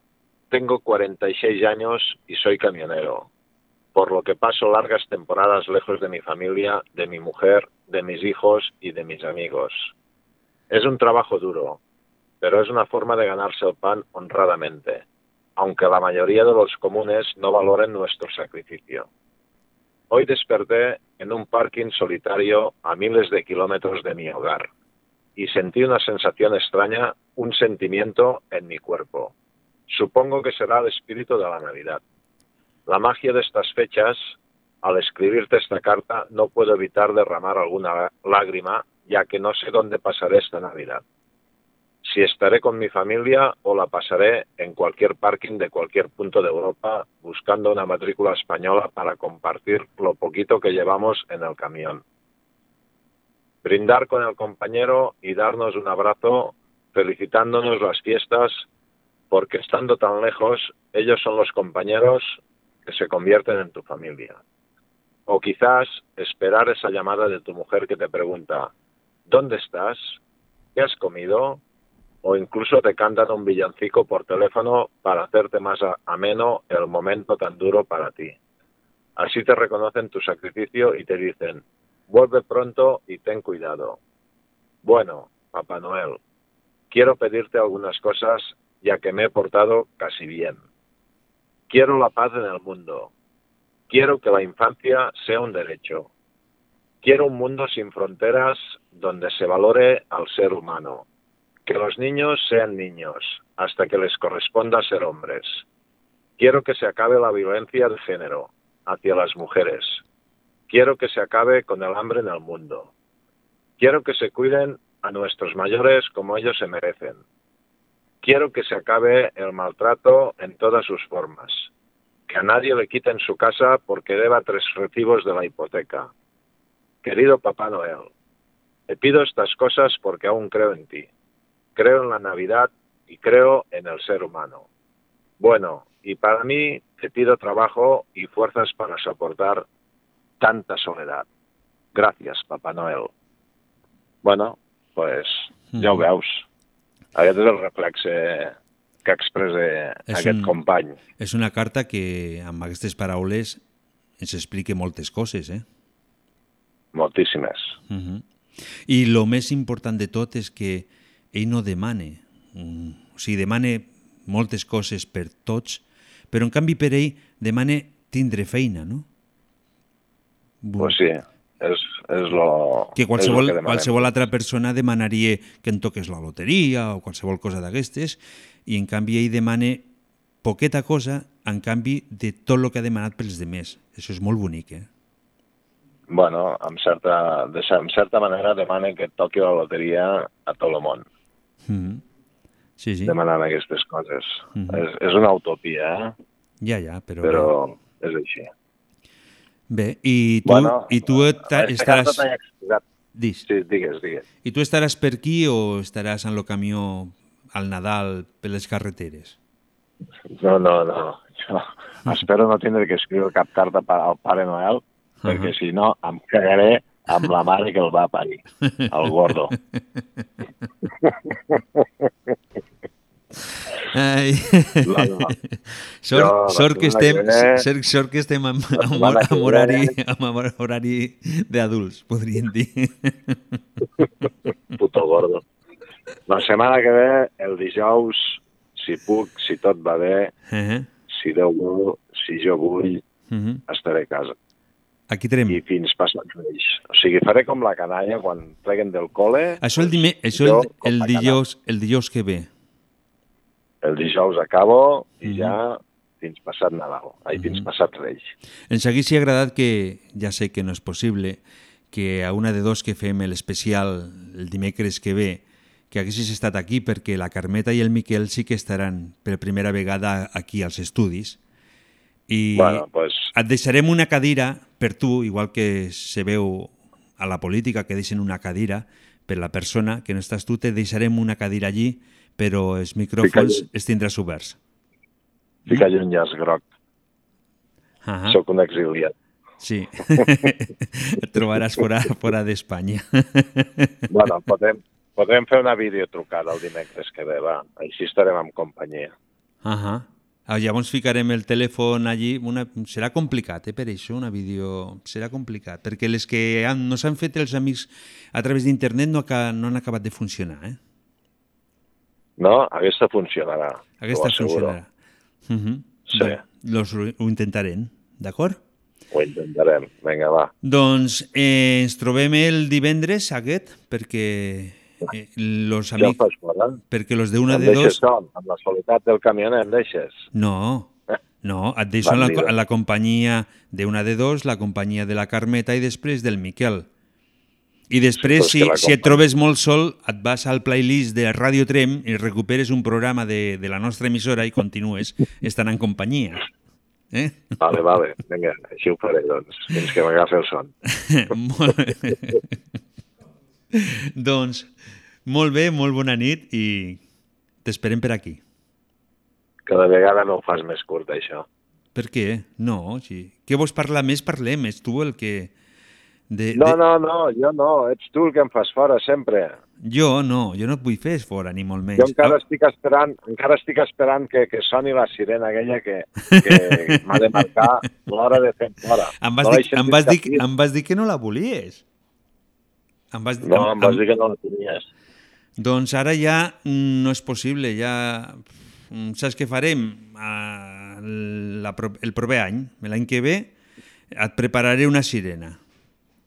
tengo 46 años y soy camionero, por lo que paso largas temporadas lejos de mi familia, de mi mujer, de mis hijos y de mis amigos. Es un trabajo duro, pero es una forma de ganarse el pan honradamente, aunque la mayoría de los comunes no valoren nuestro sacrificio. Hoy desperté en un parking solitario a miles de kilómetros de mi hogar y sentí una sensación extraña, un sentimiento en mi cuerpo. Supongo que será el espíritu de la Navidad. La magia de estas fechas, al escribirte esta carta, no puedo evitar derramar alguna lágrima, ya que no sé dónde pasaré esta Navidad. Si estaré con mi familia o la pasaré en cualquier parking de cualquier punto de Europa buscando una matrícula española para compartir lo poquito que llevamos en el camión. Brindar con el compañero y darnos un abrazo felicitándonos las fiestas porque estando tan lejos ellos son los compañeros que se convierten en tu familia. O quizás esperar esa llamada de tu mujer que te pregunta, ¿dónde estás? ¿Qué has comido? O incluso te cantan un villancico por teléfono para hacerte más ameno el momento tan duro para ti. Así te reconocen tu sacrificio y te dicen, vuelve pronto y ten cuidado. Bueno, Papá Noel, quiero pedirte algunas cosas ya que me he portado casi bien. Quiero la paz en el mundo. Quiero que la infancia sea un derecho. Quiero un mundo sin fronteras donde se valore al ser humano. Que los niños sean niños hasta que les corresponda ser hombres. Quiero que se acabe la violencia de género hacia las mujeres. Quiero que se acabe con el hambre en el mundo. Quiero que se cuiden a nuestros mayores como ellos se merecen. Quiero que se acabe el maltrato en todas sus formas. Que a nadie le quiten su casa porque deba tres recibos de la hipoteca. Querido Papá Noel, te pido estas cosas porque aún creo en ti. Creo en la Navidad y creo en el ser humano. Bueno, y para mí te pido trabajo y fuerzas para soportar tanta soledad. Gracias, Papá Noel. Bueno, pues ja ho veus. Aquest és el reflexe que expressa És aquest un- company. És una carta que, amb aquestes paraules, ens explica moltes coses, eh? Moltíssimes. Uh -huh. I el més important de tot és que ell no demane, mm, o sigui, demane moltes coses per tots, però en canvi per ell demane tindre feina, no? Pues sí, és, és lo, Que és qualsevol, lo que demanem. qualsevol altra persona demanaria que en toques la loteria o qualsevol cosa d'aquestes, i en canvi ell demane poqueta cosa en canvi de tot el que ha demanat pels demés. Això és molt bonic, eh? Bueno, en certa, de, en certa manera demanen que et toqui la loteria a tot el món, Mm -hmm. Sí, sí. demanant aquestes coses. Mhm. és, és una utopia, eh? Ja, ja, però... però és així. Bé, i tu, Bueno, i tu Aquesta estaràs... Dis. Sí, digues, digues. I tu estaràs per aquí o estaràs en el camió al Nadal per les carreteres? No, no, no. Jo espero no tindre que escriure cap carta pa- al Pare Noel, perquè si no em cagaré amb la mare que el va parir, el gordo. Ai. No, no. Sort, la sort, que estem, que sort, sort que estem amb, amb, amb, horari, amb horari d'adults, podríem dir. Puto gordo. La setmana que ve, el dijous, si puc, si tot va bé, Uh -huh. si Déu vol, si jo vull, Uh -huh. estaré a casa. Aquí tenim. I fins passat Reis. O sigui, faré com la canalla quan pleguen del col·le. Això el, dime, això jo, el, el, canalla. dijous, el dijous que ve. El dijous acabo i Mhm. ja fins passat Nadal. Ai, fins passat Reis. Ens hagués agradat que, ja sé que no és possible, que a una de dos que fem l'especial el dimecres que ve, que haguessis estat aquí perquè la Carmeta i el Miquel sí que estaran per primera vegada aquí als estudis. I Bueno, pues, et deixarem una cadira per tu, igual que se veu a la política que deixen una cadira per la persona que no estàs tu, te deixarem una cadira allí, però els micròfons els tindràs oberts. fica allà un llaç groc. Ah Soc un exiliat. Sí, et trobaràs fora, fora d'Espanya. Bueno, podem, podem fer una videotrucada el dimecres que ve, va. Així estarem en companyia. Ahà. Ah, llavors ficarem el telèfon allí. Una... Serà complicat, eh, per això, una vídeo... Serà complicat, perquè les que han, no s'han fet els amics a través d'internet no, aca- no han acabat de funcionar, eh? No? Aquesta funcionarà. Aquesta funcionarà. Uh -huh. Sí. Los, ho intentarem, d'acord? Ho intentarem. Vinga, va. Doncs eh, ens trobem el divendres aquest, perquè eh, los amics... fas fora. Perquè los de una em de dos... sol, amb la soledat del camioner em deixes. No, no, et deixo en la, en la companyia de una de dos, la companyia de la Carmeta i després del Miquel. I després, si, si et trobes molt sol, et vas al playlist de Radio Trem i recuperes un programa de, de la nostra emissora i continues estant en companyia. Eh? Vale, vale, vinga, així ho faré, doncs, fins que m'agafi el son. molt bé. doncs, molt bé, molt bona nit i t'esperem per aquí. Cada vegada no ho fas més curt, això. Per què? No, sí. Què vols parlar més? Parlem, és tu el que... De, No, de... no, no, jo no, ets tu el que em fas fora, sempre. Jo no, jo no et vull fer fora, ni molt menys. Jo encara estic esperant, encara estic esperant que, que soni la sirena aquella que, que m'ha de marcar l'hora de fer fora. Em vas, No dir, em, vas dir, em vas dir que no la volies. Em vas, No, em vas dir que no la tenies. Doncs ara ja no és possible, ja... mm, Saps què farem? Ah, La, el proper any, l'any que ve, et prepararé una sirena.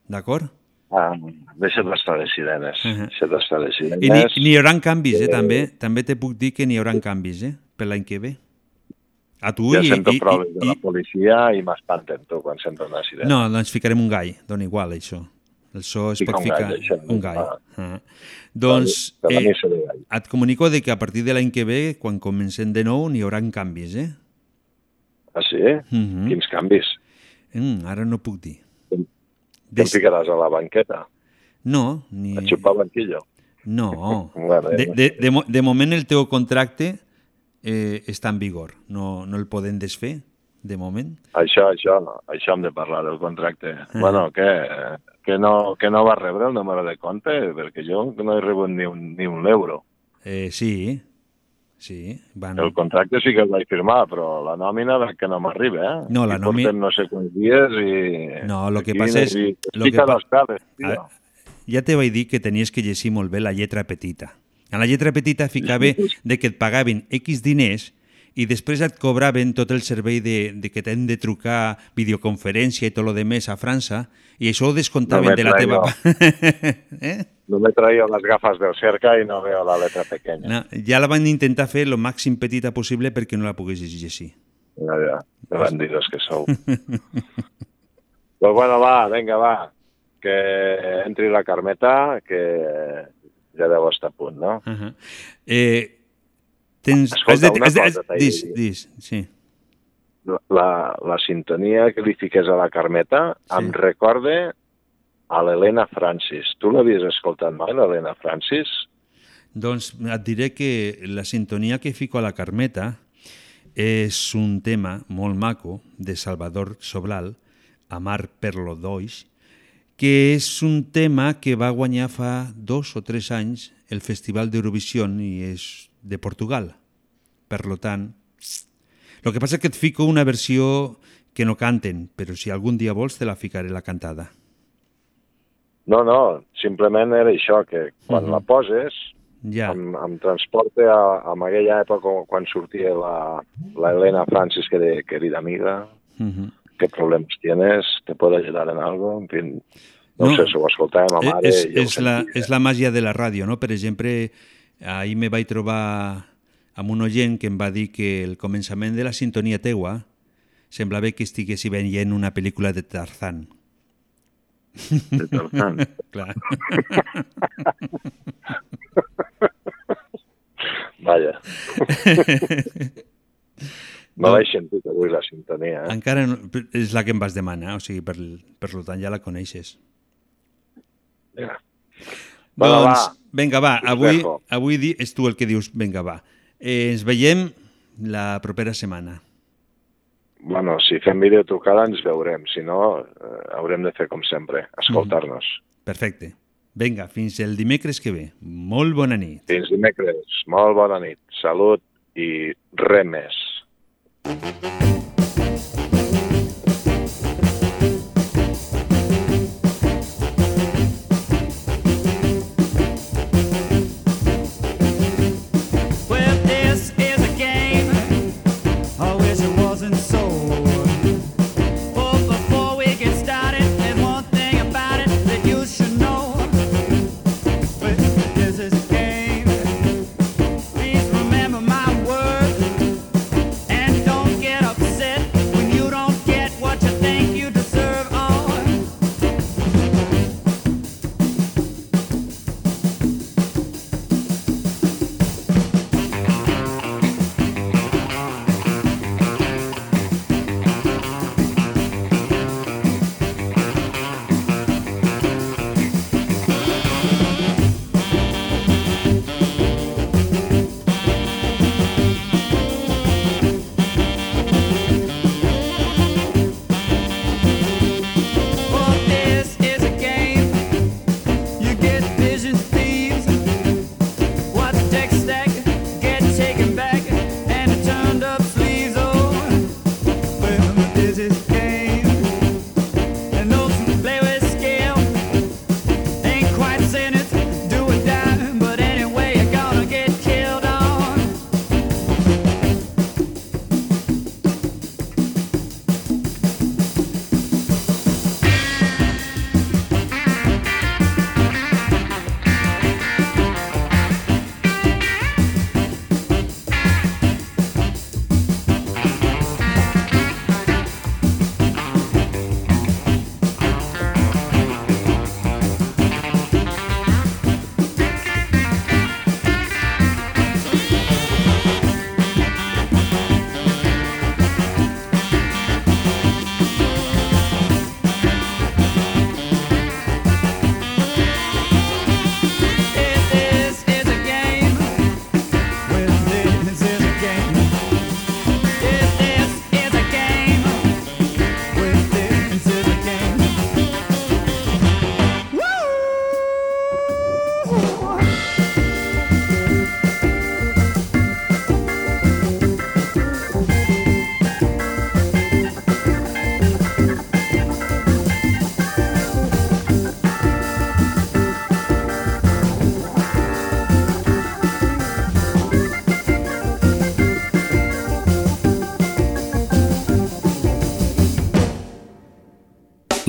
D'acord? Ah, deixa't estar de sirenes. Uh -huh. Deixa't estar de sirenes. I n'hi haurà canvis, eh, Eh, també. També te puc dir que n'hi haurà canvis, eh, per l'any que ve. A tu Ja i... sento i, prou i, de la policia i m'espanten tu quan sento una sirena. No, doncs ficarem un gall, dona igual, això. El so es Fica pot un gall, ficar... això. un gall. Ah. Ah. Doncs eh, gall. et comunico de que a partir de l'any que ve, quan comencem de nou, n'hi haurà canvis, eh? Ah, sí? Mhm. Quins canvis? Mm, ara no puc dir. Te em ficaràs a la banqueta? No, ni... A xupar banquillo? No. De, de, de, de moment el teu contracte eh, està en vigor. No, no el podem desfer, de moment. Això, això, això hem de parlar del contracte. Ah. Bueno, que, que, no, que no va rebre el número de compte, perquè jo no he rebut ni un, ni un euro. Eh, sí, sí. Van... El contracte sí que el vaig firmar, però la nòmina que no m'arriba, eh? No, la I nòmi- portem no sé quants dies i... No, lo que passa és... Lo que pa... tio. Ah, ja te vaig dir que tenies que llegir molt bé la lletra petita. En la lletra petita ficava de que et pagaven X diners i després et cobraven tot el servei de, de que t'hem de trucar videoconferència i tot lo de més a França i això ho descomptaven No de la teva... traigo. No me traio les gafes del cerca i no veo la letra pequeña. No, ja la van intentar fer lo màxim petita possible perquè no la poguessis llegir. Ja, ja, de bandidos que sou. pues bueno, va, vinga, va. Que entri la Carmeta, que ja deu estar a punt, no? Uh -huh. eh, tens... Escolta, has de, una has de, cosa has, t'he de dis, dis, sí. La, la sintonia que li fiques a la Carmeta sí. em recorda a l'Helena Francis. Tu l'havies escoltat mai, l'Helena Francis? Doncs et diré que la sintonia que fico a la Carmeta és un tema molt maco de Salvador Sobral, Amar per lo doix, que és un tema que va guanyar fa dos o tres anys el Festival d'Eurovisió i és de Portugal. Per lo tant, el que passa és que et fico una versió que no canten, però si algun dia vols te la ficaré la cantada. No, no, simplement era això, que quan Mhm. la poses Ja. em, em transporta a, a aquella època quan sortia la, la Helena Francis que, de, que era d'amiga, Mhm. qué problemas tienes, te puedo ayudar en algo, en fin, no, No. sé, s'ho escoltàvem a mare és, és, la, és la màgia de la ràdio, no? Per exemple, ahir me vaig trobar amb un oient que em va dir que el començament de la sintonia teua semblava que estigués veient una pel·lícula de Tarzán. De Tarzán. Clar. Vaja. No l'he sentit avui la sintonia, eh? Encara no, és la que em vas demanar, o sigui, per, per tant ja la coneixes. Ja. Bueno, doncs, va. vinga, va, avui, avui di, és tu el que dius, vinga, va. Eh, ens veiem la propera setmana. Bueno, si fem videotrucada ens veurem, si no eh, haurem de fer com sempre, escoltar-nos. Perfecte. Vinga, fins el dimecres que ve. Molt bona nit. Fins dimecres, molt bona nit, salut i res més.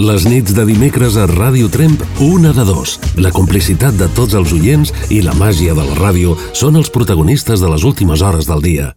Les nits de dimecres a Ràdio Tremp, una de dos. La complicitat de tots els oients i la màgia de la ràdio són els protagonistes de les últimes hores del dia.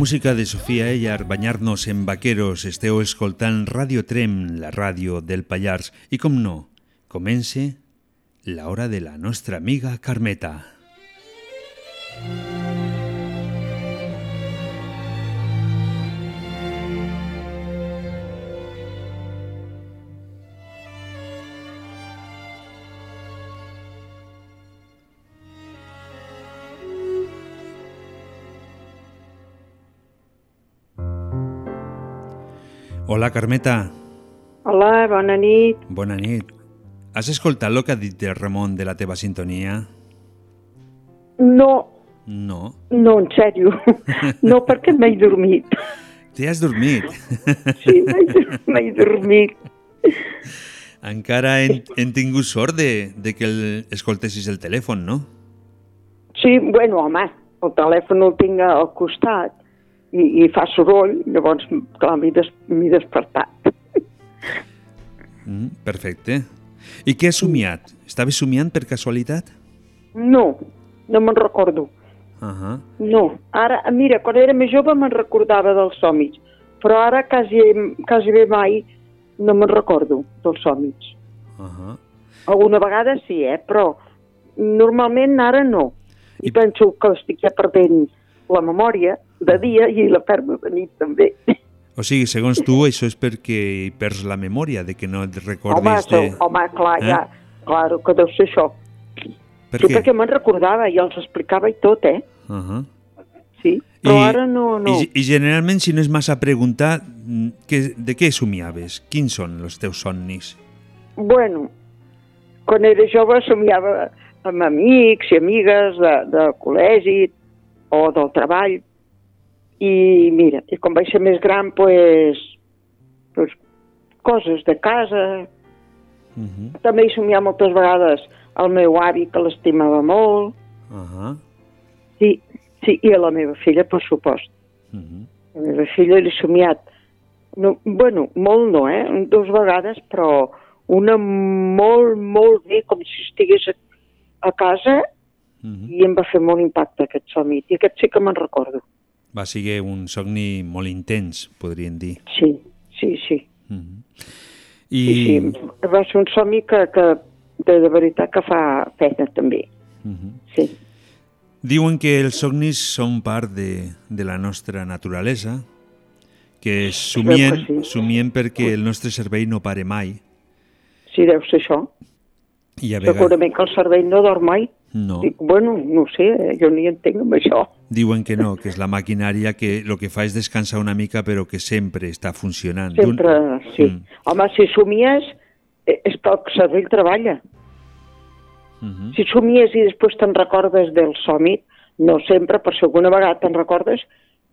Música de Sofia Ellar, Banyar-nos en vaqueros, esteu escoltant Radio Trem, la ràdio del Pallars. I com no, comence la hora de la nostra amiga Carmeta. Hola, Carmeta. Hola, bona nit. Bona nit. Has escoltat el que ha dit el Ramon de la teva sintonia? No, No. no, en sèrio. No, perquè m'he dormit. T'hi has dormit? Sí, m'he dormit. Encara hem, hem tingut sort de, de que el, escoltessis el telèfon, no? Sí, bueno, home, el telèfon el tinc al costat i, i fa soroll, llavors, clar, m'he des, despertat. Mm, perfecte. I què has somiat? Estaves somiant per casualitat? No, no me'n recordo. Uh -huh. No, ara, mira, quan era més jove me'n recordava dels somnis, però ara quasi, quasi bé mai no me'n recordo dels somnis. Uh -huh. Alguna vegada sí, eh? però normalment ara no. I, I penso que estic ja perdent la memòria de dia i la perdo de nit també. O sigui, segons tu, això és perquè hi perds la memòria, de que no et Home, recordis so, de... home, clar, Eh? ja, claro que deu ser això. Per sí, què? perquè me'n recordava i els explicava i tot, eh? Uh -huh. Sí, però I- ara no... no. I, I generalment, si no és massa preguntar, mm, que, de què somiaves? Quins són els teus somnis? Bueno, quan era jove somiava amb amics i amigues de, de col·legi o del treball. I mira, i quan vaig ser més gran, pues, pues coses de casa. Uh -huh. També hi somiava moltes vegades el meu avi, que l'estimava molt. Uh -huh. Sí, sí, i a la meva filla, per supost. Uh -huh. La meva filla l'he somiat, no, bueno, molt no, eh? Dos vegades, però una molt, molt bé, com si estigués a, a casa Uh -huh. i em va fer molt impacte aquest somni. I aquest sí que me'n recordo. Va ser un somni molt intens, podríem dir. Sí, sí, sí. Uh -huh. I... Sí, sí. Va ser un somni que, que de, de veritat que fa pena també. Uh -huh. Sí. Diuen que els somnis són part de, de la nostra naturalesa, que somiem, Crec que sí. somiem perquè el nostre cervell no pare mai. Sí, deu ser això. I a vegades Segurament que el cervell no dorm mai. No. Dic, bueno, no sé, eh, jo ni entenc amb això. Diuen que no, que és la maquinària que el que fa és descansar una mica però que sempre està funcionant. Sempre, sí. Mm. Home, si somies, eh, és que el cervell treballa. Mhm. Si somies i després te'n recordes del somni, no sempre, per si alguna vegada te'n recordes,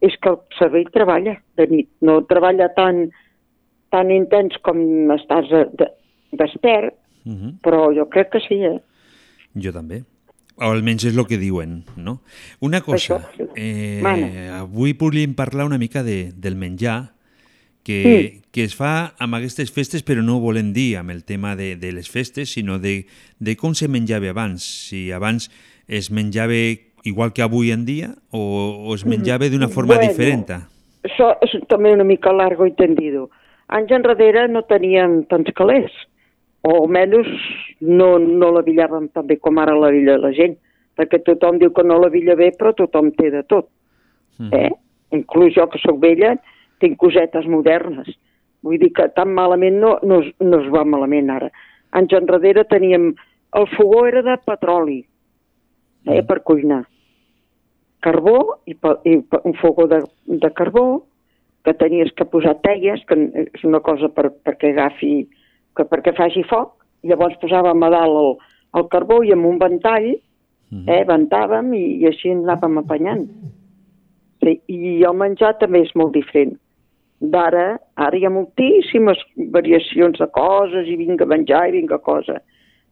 és que el cervell treballa de nit. No treballa tan, tan intens com estàs eh, de, despert, Mhm. però jo crec que sí, eh? Jo també. O almenys és el que diuen, no? Una cosa, eh, avui podríem parlar una mica de, del menjar que, Sí. que es fa amb aquestes festes, però no volem dir amb el tema de, de les festes, sinó de, de com se menjava abans. Si abans es menjava igual que avui en dia o, o es menjava d'una forma Bueno, diferent. Això és també una mica largo i tendido. Anys enrere no teníem tants calés, o almenys no, no la villàvem tan bé com ara la villa la gent, perquè tothom diu que no la villa bé, però tothom té de tot. Eh? Inclús jo, que sóc vella, tinc cosetes modernes. Vull dir que tan malament no, no, no es va malament ara. Anys enrere teníem... El fogó era de petroli, eh, per cuinar carbó i, i un fogó de, de carbó que tenies que posar teies, que és una cosa per, perquè agafi, que perquè faci foc, llavors posàvem a dalt el, el carbó i amb un ventall eh, ventàvem i, i així anàvem apanyant. Sí, I el menjar també és molt diferent. D'ara, ara hi ha moltíssimes variacions de coses i vinga menjar i vinga cosa.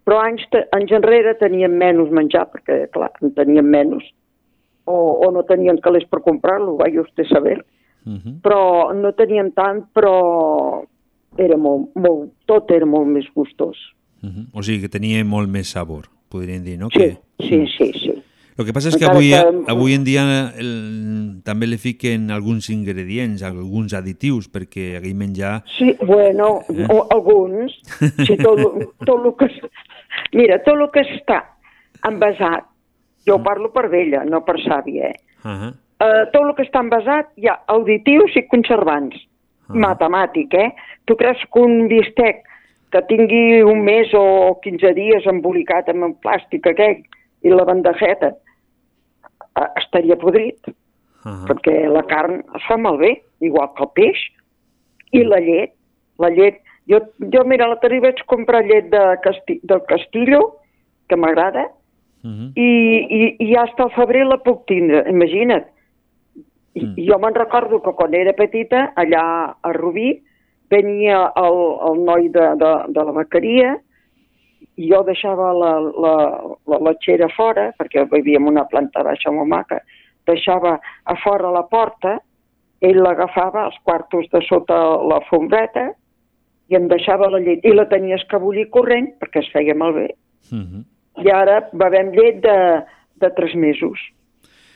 Però anys, anys enrere teníem menys menjar, perquè, clar, en teníem menys o, o no tenien calés per comprar-lo, usted a saber. Però no teníem tant, però era molt, molt, tot era molt més gustós. Mhm. O sigui que tenia molt més sabor, podríem dir, no? Sí, Que, sí, sí, sí. el que passa és que avui, avui en dia el, també li fiquen alguns ingredients, alguns additius, perquè aquell menjar... Sí, bueno, Eh? o alguns, sí, tot, lo- tot el que... Mira, tot el que està envasat, jo parlo per vella, no per sàvia, eh? Uh Uh, tot el que està envasat hi ha auditius i conservants. Matemàtic, eh? Tu creus que un bistec que tingui un mes o 15 dies embolicat amb el plàstic aquell i la bandejeta eh, estaria podrit, perquè la carn es fa malbé, igual que el peix, i la llet. La llet, jo, jo mira, l'altre dia vaig comprar llet de Casti, del Castillo, que m'agrada, i, i, i ja hasta el febrer la puc tindre, imagina't. I, i jo me'n recordo que quan era petita, allà a Rubí, venia el, el noi de, de, de la bequeria i jo deixava la, la, la letxera fora, perquè vivíem una planta baixa molt maca, deixava a fora la porta, ell l'agafava als quartos de sota la fombreta i em deixava la llet. I la tenies que bullir corrent perquè es feia malbé. I ara bevem llet de, de tres mesos,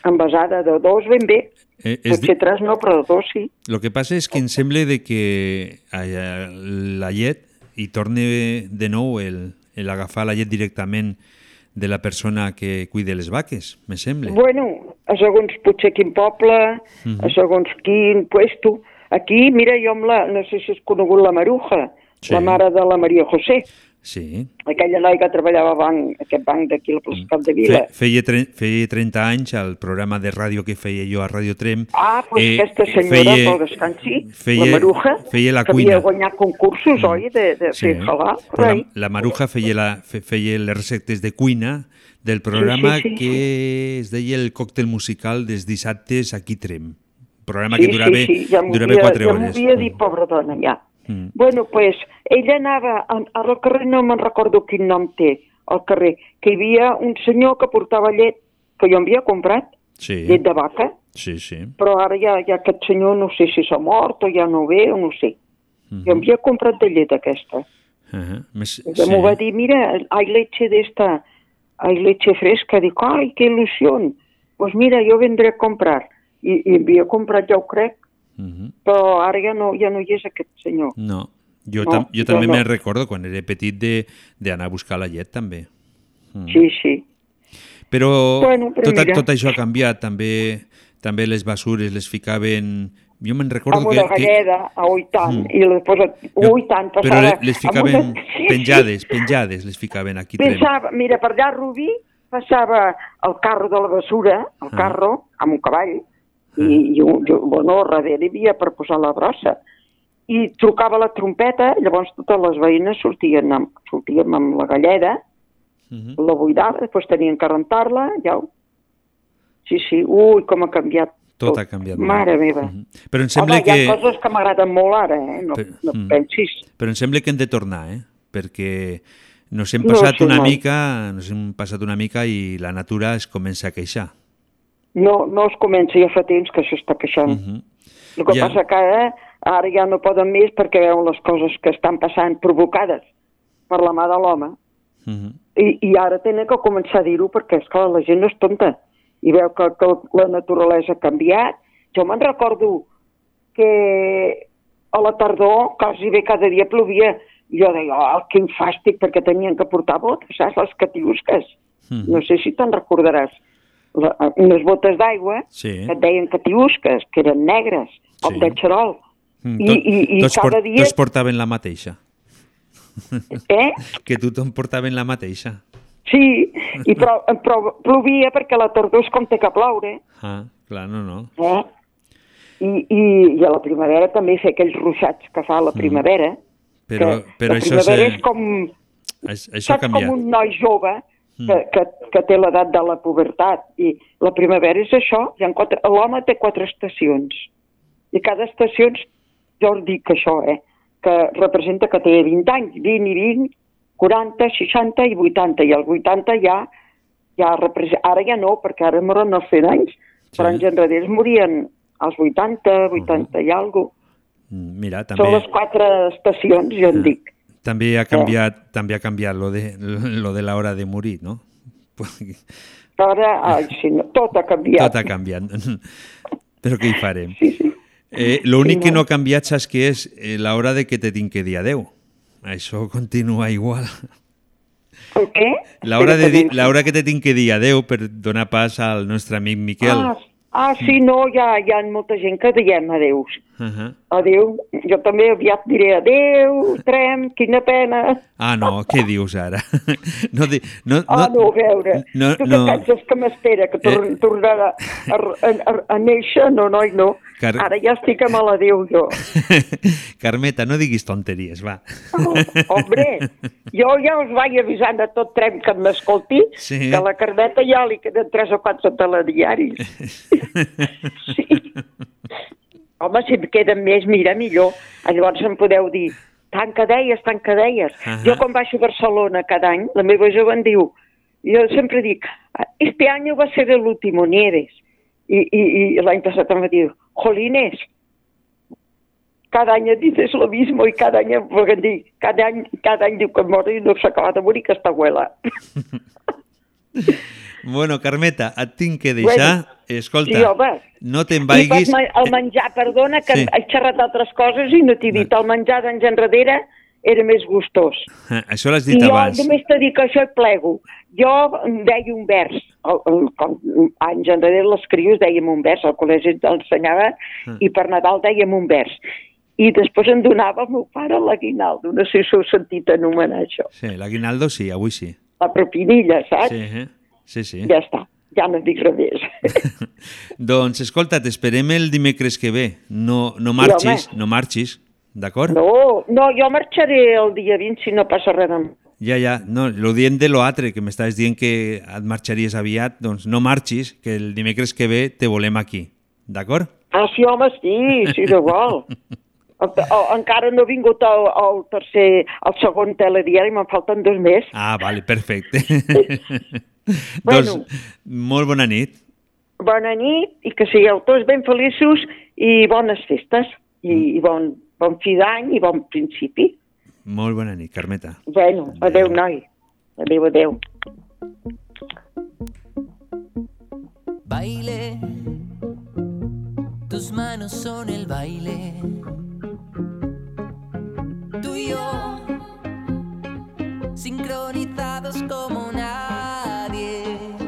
envasada de dos ben bé. Eh, és Potser tres no, però dos sí. El que passa és que em sembla de que la llet i torne de nou el, el agafar la llet directament de la persona que cuida les vaques, me sembla. Bueno, a segons potser quin poble, Mhm. a segons quin puesto. Aquí, mira, jo amb la, no sé si has conegut la Maruja, Sí. la mare de la Maria José, Sí. aquella noi que treballava a banc, aquest banc d'aquí al Plaç Cap de Vila. Fe, feia, tre, feia 30 anys al programa de ràdio que feia jo a Ràdio Trem. Ah, doncs eh, aquesta senyora, feia- pel descansi, feia- la Maruja, feia la que cuina. havia guanyat concursos, oi, de, de Sí. fer rai. la, la Maruja feia, la, fe, feia les receptes de cuina del programa sí, sí. que es deia el còctel musical dels dissabtes aquí Trem. Programa Sí, que durava, sí, sí, ja m'ho durava havia- 4 ja m'ho hores. havia dit, pobra dona, ja. Mm. Bueno, pues, ella anava, a- al carrer no me'n recordo quin nom té, al carrer, que hi havia un senyor que portava llet, que jo havia comprat, Sí, llet de vaca, sí, sí. però ara ja, ja aquest senyor no sé si s'ha mort o ja no ve o no sé. Mhm. Jo havia comprat de llet aquesta. Uh -huh. Més, Ella m'ho va dir, mira, hay leche de esta, hay leche fresca. Dic, ai, que il·lusió. Pues mira, jo vendré a comprar. I, i havia comprat, ja ho crec, Mhm. però ara ja no, ja no hi és aquest senyor. No, jo, No, tam jo jo també no. me'n recordo quan era petit de- d'anar a buscar la llet també. Mm. Sí, sí. Però, Bueno, però tot, mira. tot això ha canviat, també també les basures les ficaven... Jo me'n recordo amb que... una que galleda, a oi tant, Mm. i les posa, tant, però passava... le- les amb ficaven una- penjades, penjades les ficaven aquí. Trem. Pensava, mira, per allà a Rubí passava el carro de la basura, el Ah. carro, amb un cavall, i, i jo, bueno, darrere hi havia per posar la brossa. I trucava la trompeta, llavors totes les veïnes sortien amb, sortíem amb la galleda, Mhm. la buidava, després tenien que rentar-la, ja ho... Sí, sí, ui, com ha canviat. Tot ha canviat molt. Mare meva. Però em sembla Home, que... hi ha coses que m'agraden molt ara, eh? No, Per- no mm. pensis. Però em sembla que hem de tornar, eh? perquè Nos hem No passat sé, una noi. mica, nos hem passat una mica i la natura es comença a queixar. No, no es comença, ja fa temps que s'està queixant. Mhm. El que Ja. passa que eh, ara ja no poden més perquè veuen les coses que estan passant provocades per la mà de l'home Mhm. i, i ara tenen que començar a dir-ho perquè, esclar, la gent no és tonta i veu que, que la naturalesa ha canviat. Jo me'n recordo que a la tardor quasi bé cada dia plovia. Jo deia, oh, quin fàstic, perquè tenien que portar botes, saps? Les catiusques. Mhm. No sé si te'n recordaràs. Unes botes d'aigua Sí. que et deien catiusques, que eren negres, com Sí. de xarol. Mm, I, tot- i, i tots, cada dia... tots portaven la mateixa. Eh? Que tothom portaven la mateixa. Sí, i però, però plovia perquè la tardor és com té que ploure. Ah, clar, no, no. Eh? I, i, I a la primavera també fer aquells ruixats que fa a la primavera. Mm. Però, però la això, primavera se- és com, Això, això ha saps, com canviat. un noi jove que, Mm. que, que té l'edat de la pubertat. I la primavera és això. L'home té quatre estacions. I cada estació, jo us dic això, eh? que representa que té 20 anys, 20 i 20, 40, 60 i 80. I el 80 ja, ja representa, ara ja no, perquè ara moren els 100 anys, sí. però anys enrere es morien als 80, 80 i alguna Mm, Mira, Són també, les quatre estacions, jo en dic. També ha canviat, també ha canviat lo de, lo de l'hora de morir, no? Ara, ai, sí, no, tot ha canviat. Tot ha canviat. Però què hi farem? Sí, sí. Eh, L'únic Sí, que no. ha canviat, saps què és? Eh, L'hora de que te tinc que dir adeu. Això continua igual. El què? L'hora de que te tinc que dir adeu per donar pas al nostre amic Miquel. Ah, ah, sí, no, ja hi ha molta gent que diem adeus. Uh -huh. Adéu. Jo també aviat diré adéu, trem, quina pena. Ah, no, què dius ara? No, di, no, Ah, no, a veure, no, tu no. penses que m'espera, que tor eh... tornarà a, a, a, a néixer? No, noi, no. Car- Ara ja estic amb l'adéu, jo. Carmeta, no diguis tonteries, va. Oh, hombre, jo ja us vaig avisant a tot trem que m'escolti Sí. que la Carmeta ja li queden tres o quatre telediaris. Home, si em queden més, mira, millor. Llavors em podeu dir, tancadeies, tancadeies. Uh Ahà. -huh. Jo quan baixo a Barcelona cada any, la meva jove em diu, jo sempre dic, este año va ser el último, Nieves. I, i, i l'any passat em va dir, jolines, cada any dices lo mismo i cada any em dir, cada any, cada any diu que mor i no s'acaba de morir aquesta abuela. Bueno, Carmeta, et tinc que deixar. Escolta, sí, home. no te'n I vaiguis... el menjar, perdona, que Sí. he xerrat d'altres coses i no t'he dit. El menjar d'anys enrere era més gustós. Ah, Això l'has I dit jo abans. només t'he dit que això hi plego. Jo deia un vers. El, el, com, anys enrere les crios dèiem un vers, al col·legi ens ensenyava, Ah. i per Nadal dèiem un vers. I després em donava el meu pare l'aguinaldo. No sé si heu sentit anomenar això. Sí, l'aguinaldo sí, avui sí. La propinilla, saps? Sí, eh? sí, sí. Ja està. Ja no dic res més. Doncs escolta, t'esperem el dimecres que ve. No, no marxis, no marxis, d'acord? No, no, jo marxaré el dia 20 si no passa res amb Ja, ja, no, lo dient de l'altre, que m'estaves dient que et marxaries aviat, doncs no marxis, que el dimecres que ve te volem aquí, d'acord? Ah, sí, home, sí, sí, igual. O- o- encara no ha vingut el, el tercer, el segon telediari, me'n falten dos més. Ah, vale, perfecte. Bueno. doncs, molt bona nit. Bona nit i que sigueu tots ben feliços i bones festes. I, i bon, bon fi d'any i bon principi. Molt bona nit, Carmeta. Bueno, adeu, noi. Adeu, adeu. Baile, tus manos son el baile. Tú y yo, sincronizados como nadie. Tienes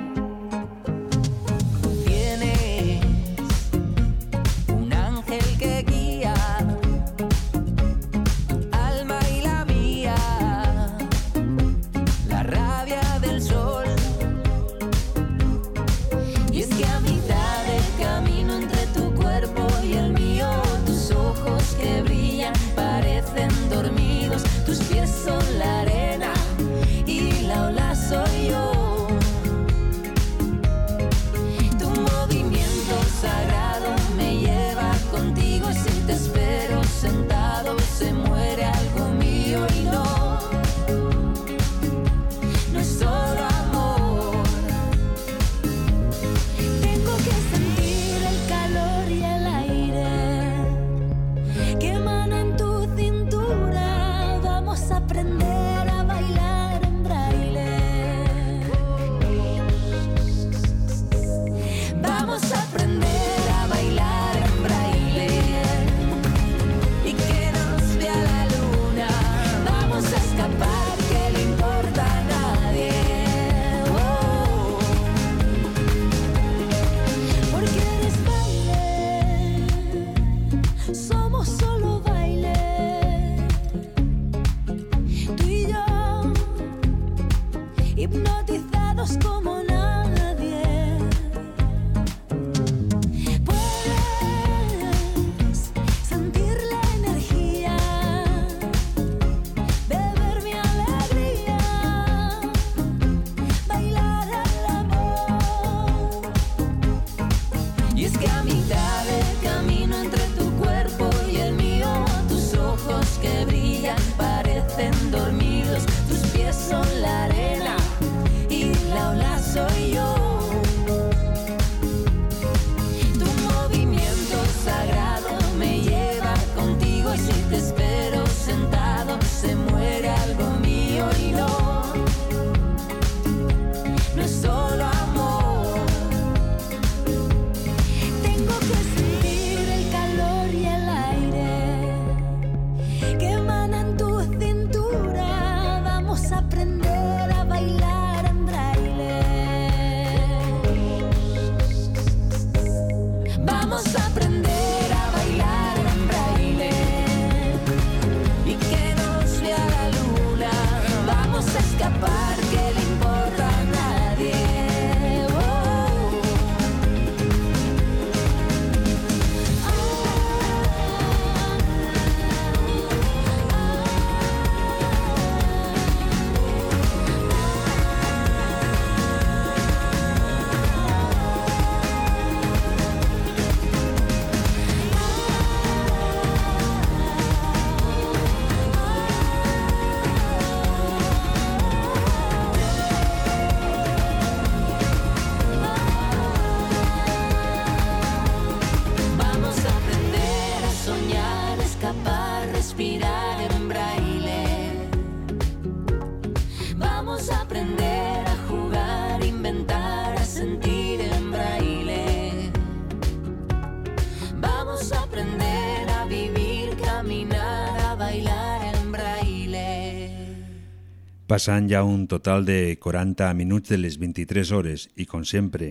Passant ja un total de 40 minuts de les 23 hores i, com sempre,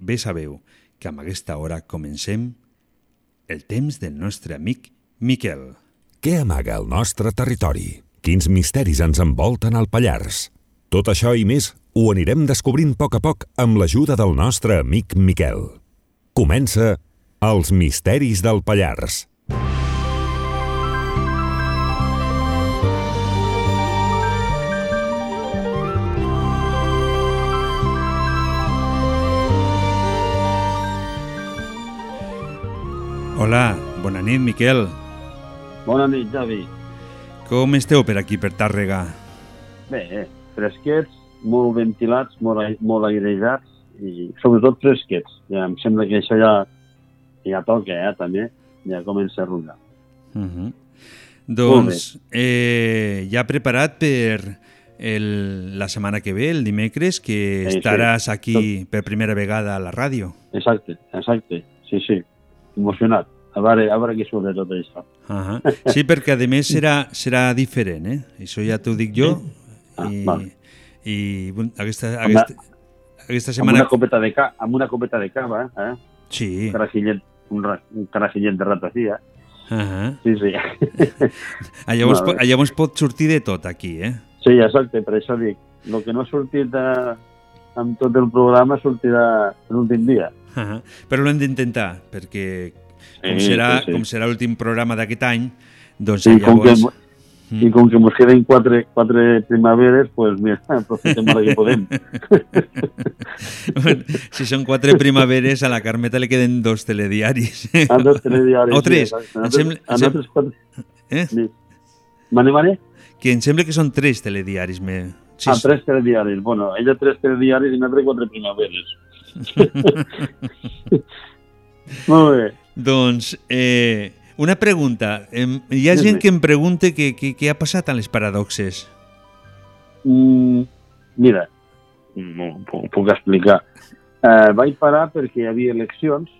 bé sabeu que amb aquesta hora comencem el temps del nostre amic Miquel. Què amaga el nostre territori? Quins misteris ens envolten al Pallars? Tot això i més ho anirem descobrint a poc a poc amb l'ajuda del nostre amic Miquel. Comença Els misteris del Pallars. Hola, bona nit, Miquel. Bona nit, Javi. Com esteu per aquí, per Tàrrega? Bé, fresquets, molt ventilats, molt, molt airejats i sobretot fresquets. Ja, em sembla que això ja, ja toca, eh, també. Ja comença a rugar. Uh -huh. Doncs, eh, ja preparat per el, la setmana que ve, el dimecres, que Sí, sí. estaràs aquí per primera vegada a la ràdio. Exacte, exacte. Sí, sí. Emocionat. A veure, a veure què surt de tot això. Uh -huh. Sí, perquè a més serà, serà diferent, eh? Això ja t'ho dic jo. Ah, I, val. i bueno, aquesta, Amb, aquesta, aquesta amb, setmana... una copeta de ca amb una copeta de cava, eh? Sí. Un carajillet, un, un carajillet de ratafia. Uh -huh. Sí, sí. Ah, llavors, po- bé. llavors pot sortir de tot aquí, eh? Sí, exacte, per això dic. El que no ha sortit de, amb tot el programa sortirà l'últim dia. Però l'hem d'intentar, perquè com Sí, serà, sí, sí. com serà l'últim programa d'aquest any, doncs I com, que, llavors... I com que ens queden quatre, quatre primaveres, pues mira, aprofitem ara que podem. Bueno, si són quatre primaveres, a la Carmeta li queden dos telediaris. Ah, dos telediaris, O sí, tres. exacte. Em A sembla, em sem- nosaltres quatre- Eh? Sí. Mane, mane? Que em sembla que són tres telediaris. Me... Sí, ah, tres telediaris. Bueno, ella tres telediaris i nosaltres quatre primaveres. Molt bé. Doncs, eh, una pregunta. Hi ha gent que em pregunta què què- què ha passat amb les paradoxes. Mm, mira, no puc, puc explicar. Eh, vaig parar perquè hi havia eleccions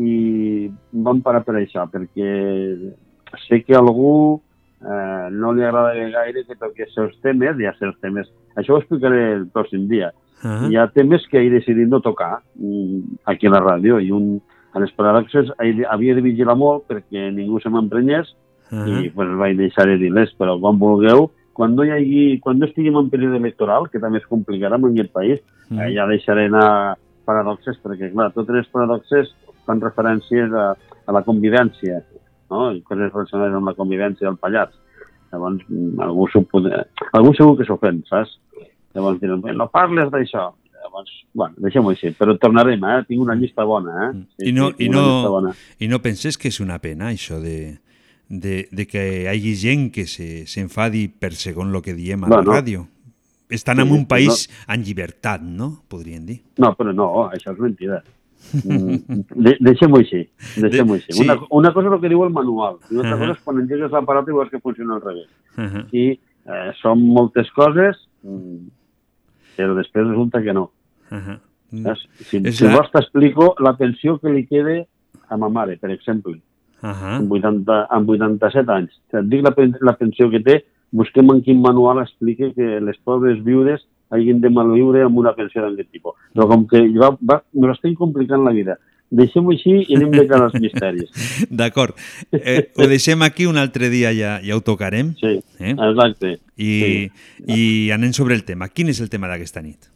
i vam parar per això, perquè sé que a algú eh, no li agrada gaire que toqués els temes, ja sé els temes, això ho explicaré el pròxim dia. Ah. Hi ha temes que he decidit no tocar mm, aquí a la ràdio i un, a les paradoxes havia de vigilar molt perquè ningú se m'emprenyés Ah. i pues, vaig deixar de dir-les, però quan vulgueu, quan no, hi hagi, quan no estiguem en període electoral, que també es complicarà en aquest país, Mm. eh, ja deixaré anar paradoxes, perquè, clar, totes les paradoxes fan referències a, a la convivència, no? I coses relacionades amb la convivència del Pallars. Llavors, mm, algú, algú segur que s'ofèn, saps? Llavors diuen, "Bé, no parles d'això. Llavors, bueno, deixem-ho així. Però tornarem, eh? Tinc una llista bona, eh? Sí, I no, sí, i, no. I no penses que és una pena, això de, de, de que hi hagi gent que se- s'enfadi per segon el que diem a la Bueno. ràdio? Estan Sí, en un país en llibertat, no? Podríem dir. No, però no, això és mentida. Mm, de, deixem-ho així. Deixem-ho així. sí. Una, una cosa és el que diu el manual, i una altra Ahà. cosa és quan engegues l'aparat i veus que funciona al revés. Ahà. I eh, són moltes coses, mm, però després resulta que no. Ahà. Saps? Si, És si la- vols t'explico la pensió que li quede a ma mare, per exemple, Ahà. amb, 80, amb 87 anys. Et dic la, la pensió que té, busquem en quin manual explica que les pobres viudes hagin de malviure amb una pensió d'aquest tipus. Però com que va, va, me l'estem complicant la vida. Deixem-ho així i anem de cara als misteris. D'acord. Eh, ho deixem aquí, un altre dia ja, ja ho tocarem. Sí, eh? exacte. I, I anem sobre el tema. Quin és el tema d'aquesta nit?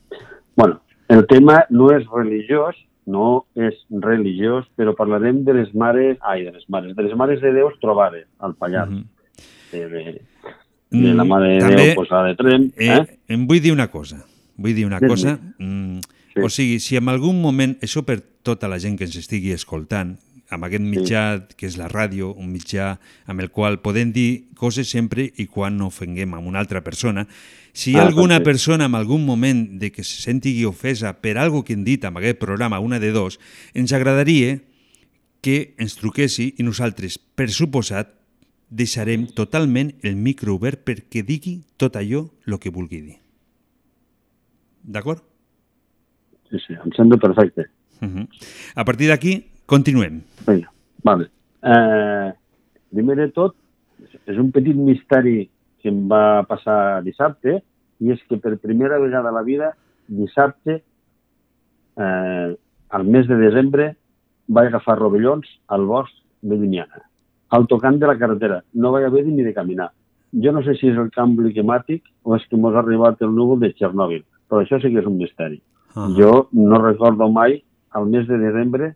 Bueno, el tema no és religiós, no és religiós, però parlarem de les mares, ai, de les mares, de les mares de Déus trobades al Pallars. de, de, de la Mm, mare de també, Déu posada de Trem. Eh, Eh? Em vull dir una cosa. Vull dir una Digue'm. cosa. Mm, O sigui, si en algun moment, això per tota la gent que ens estigui escoltant, amb aquest mitjà que és la ràdio, un mitjà amb el qual podem dir coses sempre i quan no ofenguem amb una altra persona, si hi ha Ah, alguna perfecte. persona en algun moment de que se sentigui ofesa per algo que hem dit en aquest programa, una de dos, ens agradaria que ens truquessi i nosaltres, per suposat, deixarem totalment el micro obert perquè digui tot allò el que vulgui dir. D'acord? Sí, sí, em sembla perfecte. Uh -huh. A partir d'aquí, continuem. Vinga, vale. Eh, primer de tot, és un petit misteri que em va passar dissabte, i és que per primera vegada a la vida, dissabte, eh, al mes de desembre, vaig agafar rovellons al bosc de Llimiana, al tocant de la carretera. No vaig haver ni de caminar. Jo no sé si és el canvi climàtic o és que mos ha arribat el núvol de Txernòbil, però això sí que és un misteri. Ah. Jo no recordo mai, al mes de desembre,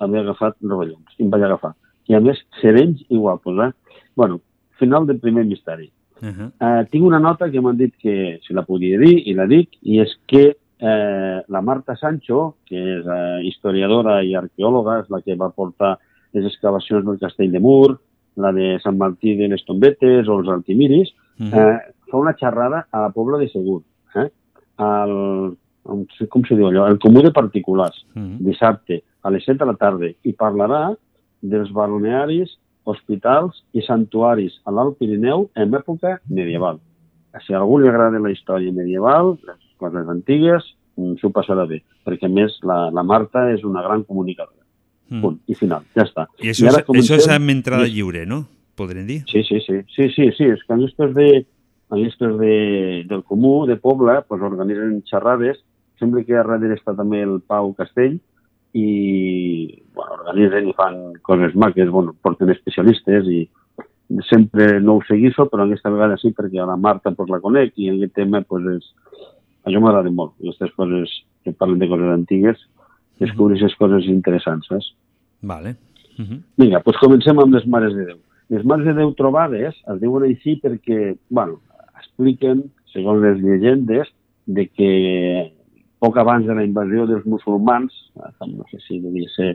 haver agafat rovellons. I em vaig agafar. I a més, serenys i guapos, eh? Bueno, final del primer misteri. Uh -huh. Eh, tinc una nota que m'han dit que si la podia dir, i la dic, i és que eh, la Marta Sancho, que és eh, historiadora i arqueòloga, és la que va portar les excavacions del Castell de Mur, la de Sant Martí de les Tombetes o els Altimiris, Mhm. eh, fa una xerrada a la Pobla de Segur, eh? Al, com se- diu allò? El Comú de Particulars, Mhm. dissabte, a les 7 de la tarda, i parlarà dels balnearis, hospitals i santuaris a l'Alt Pirineu en època medieval. Si a algú li agrada la història medieval, les coses antigues, mm, s'ho passarà bé, perquè més la, la Marta és una gran comunicadora. Mm. Punt, i final, ja està. I això, ara és, comencem- això és amb entrada lliure, no? Podrem dir? Sí, sí, sí, sí, sí, sí, és que en de, en de, del comú, de poble, pues, organitzen xerrades, sembla que a darrere està també el Pau Castell, i bueno, organitzen i fan coses maques, bueno, porten especialistes i sempre no ho seguixo, però aquesta vegada sí, perquè a la Marta pues, la conec i en aquest tema pues, és... això m'agrada molt, aquestes coses que parlen de coses antigues, descobrir aquestes coses interessants, saps? Vale. Uh -huh. Vinga, doncs comencem amb les Mares de Déu. Les Mares de Déu trobades es diuen així perquè, bueno, expliquen, segons les llegendes, de que poc abans de la invasió dels musulmans, no sé si devia ser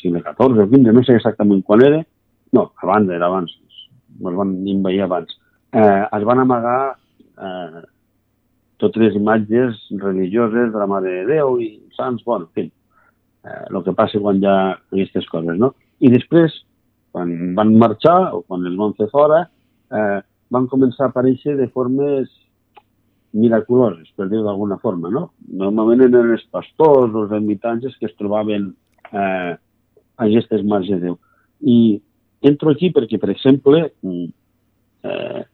segle XIV o XV, no sé exactament quan era, no, abans, era abans, els van invair abans, eh, es van amagar eh, totes les imatges religioses de la Mare de Déu i sants, bueno, en fi, eh, el que passa quan hi ha aquestes coses, no? I després, quan van marxar, o quan els van fer fora, eh, van començar a aparèixer de formes miraculoses, per dir-ho d'alguna forma, no? Normalment eren els pastors els ermitanges que es trobaven eh, a aquestes mars de Déu. I entro aquí perquè, per exemple, mm, eh,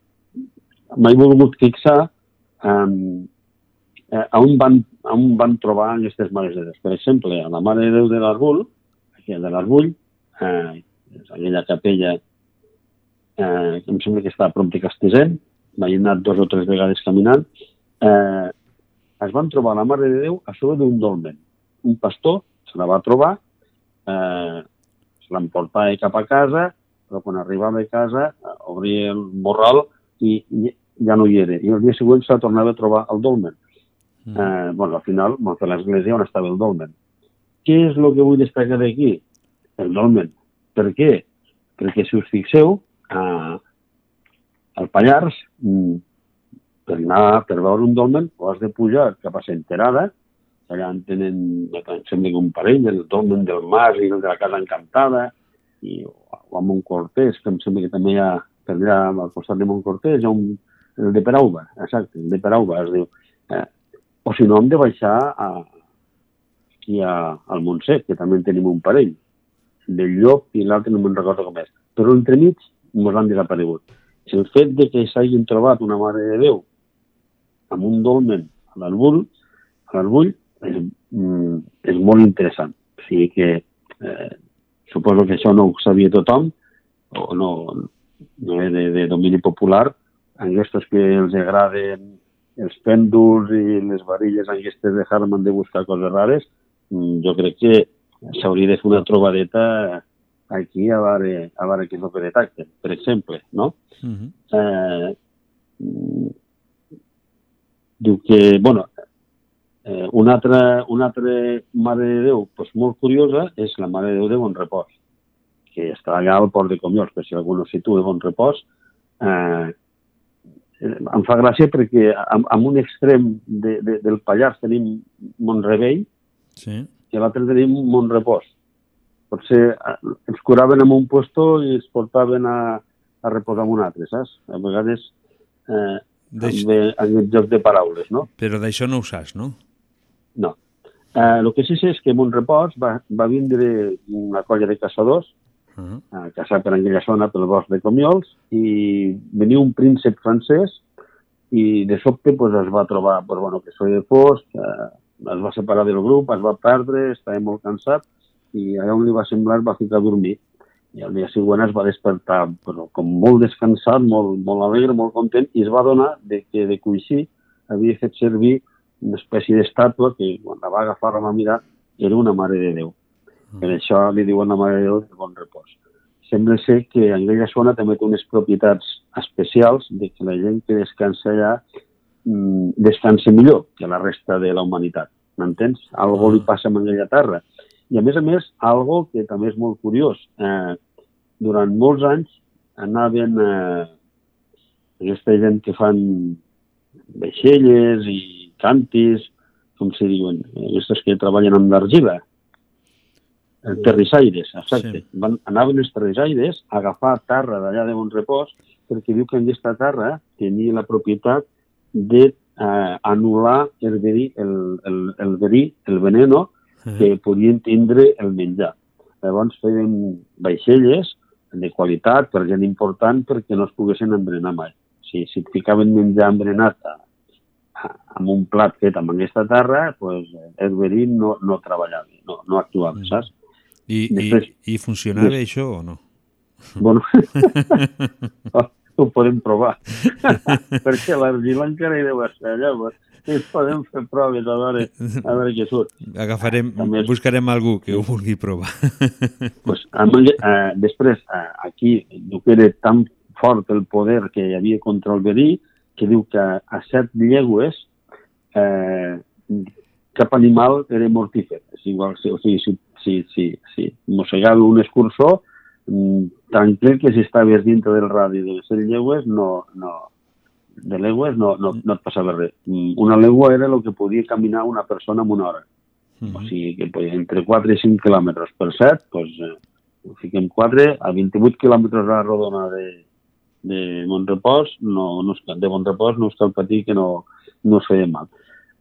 m'he volgut fixar eh, a, on van, a on van trobar aquestes mares de Déu. Per exemple, a la Mare de Déu de l'Arbul que de l'Arbull, eh, aquella capella eh, que em sembla que està a prop de Castesent, vaig anar dos o tres vegades caminant, eh, es van trobar la Mare de Déu a sobre d'un dolmen. Un pastor se la va trobar, eh, se l'emportava cap a casa, però quan arribava a casa eh, obria el morral i, i ja no hi era. I el dia següent se la tornava a trobar al dolmen. Mm. Eh, bueno, al final vam fer l'església on estava el dolmen. Què és el que vull destacar d'aquí? El dolmen. Per què? Perquè si us fixeu, eh, al Pallars, mm, per anar, per veure un dolmen, o has de pujar cap a Senterada, allà en tenen, em sembla que un parell, el dolmen del Mas i el de la Casa Encantada, i, o a Montcortés, que em sembla que també hi ha, per allà al costat de Montcortés, un, el de Perauba, exacte, el de Perauba es diu. Eh, o si no, hem de baixar a, aquí a, al Montsec, que també en tenim un parell, del llop i l'altre no me'n recordo com és. Però entremig ens han desaparegut. El fet de que s'hagin trobat una Mare de Déu amb un dolmen a l'Arbull, a l'Arbull és, mm, és molt interessant. O sigui que eh, suposo que això no ho sabia tothom, o no, no és de, de domini popular, en aquests que els agraden els pèndols i les varilles aquestes de Harman de buscar coses rares, mm, jo crec que s'hauria de fer una trobadeta aquí a veure, a veure què és el que detecten, per exemple, no? Mm -hmm. eh, diu que, bueno, eh, una, altra, una altra Mare de Déu pues, molt curiosa és la Mare de Déu de Bon Repòs, que està allà al port de Comiols, per si algú no situa Bon Repòs, eh, em fa gràcia perquè en, en un extrem de, de, del Pallars tenim Montrebell Sí. i a l'altre tenim Montrepòs. Potser eh, ens curaven en un puesto i ens portaven a, a reposar en un altre, saps? A vegades eh, eh, amb el joc de paraules, no? Però d'això no ho saps, no? No. Eh, el que sí sé és que Montrepòs va, va vindre una colla de caçadors Uh -huh. a caçar per aquella zona, pel bosc de Comiols, i venia un príncep francès i de sobte pues, es va trobar pues, bueno, que soy de fosc, eh, es va separar del grup, es va perdre, estava molt cansat i allà on li va semblar va ficar a dormir. I al dia següent es va despertar però, com molt descansat, molt, molt alegre, molt content, i es va donar de que de coixí havia fet servir una espècie d'estàtua que quan la va agafar la va mirar era una Mare de Déu. Per això li diuen la Mare de Déu de bon repòs. Sembla ser que en aquella zona també té unes propietats especials de que la gent que descansa allà mm, descansa millor que la resta de la humanitat. M'entens? Algo li passa amb aquella terra. I a més a més, algo que també és molt curiós. Eh, durant molts anys anaven eh, aquesta gent que fan vaixelles i cantis, com se diuen, aquestes que treballen amb l'argila, eh, terrissaires, exacte. Sí. Van, anaven els terrissaires a agafar terra d'allà de bon repòs perquè diu que en aquesta terra tenia la propietat de eh, anul·lar el verí, el, el, el verí, el veneno que podien tindre el menjar. Llavors feien vaixelles de qualitat per gent important perquè no es poguessin envenenar mai. Si, si et ficaven menjar a, a, amb un plat fet amb aquesta terra, pues, el verí no, no treballava, no, no actuava, saps? I, Després- i, i funcionava Des- això o no? Bueno, ho podem provar. Perquè l'argila encara hi deu estar allà. però Sí, podem fer proves a veure, a veure què surt. Agafarem, També- buscarem algú que ho vulgui provar. Pues, amb, eh, després, eh, aquí, diu que era tan fort el poder que hi havia contra el verí, que diu que a set llegües eh, cap animal era mortífer. És igual, si, o sigui, si, si, si, si mossegava un escurçó, mm, tranquil que si estaves dintre del radi de les set llegües, no, no, de legües no, no, no et passava res. Mm, Una legua era el que podia caminar una persona en una hora. O sigui que pues, entre 4 i 5 quilòmetres per 7, doncs, eh, fiquem 4, a 28 quilòmetres a la rodona de, de Montrepòs, no, no es, de Montrepòs no es cal patir que no, no es feia mal.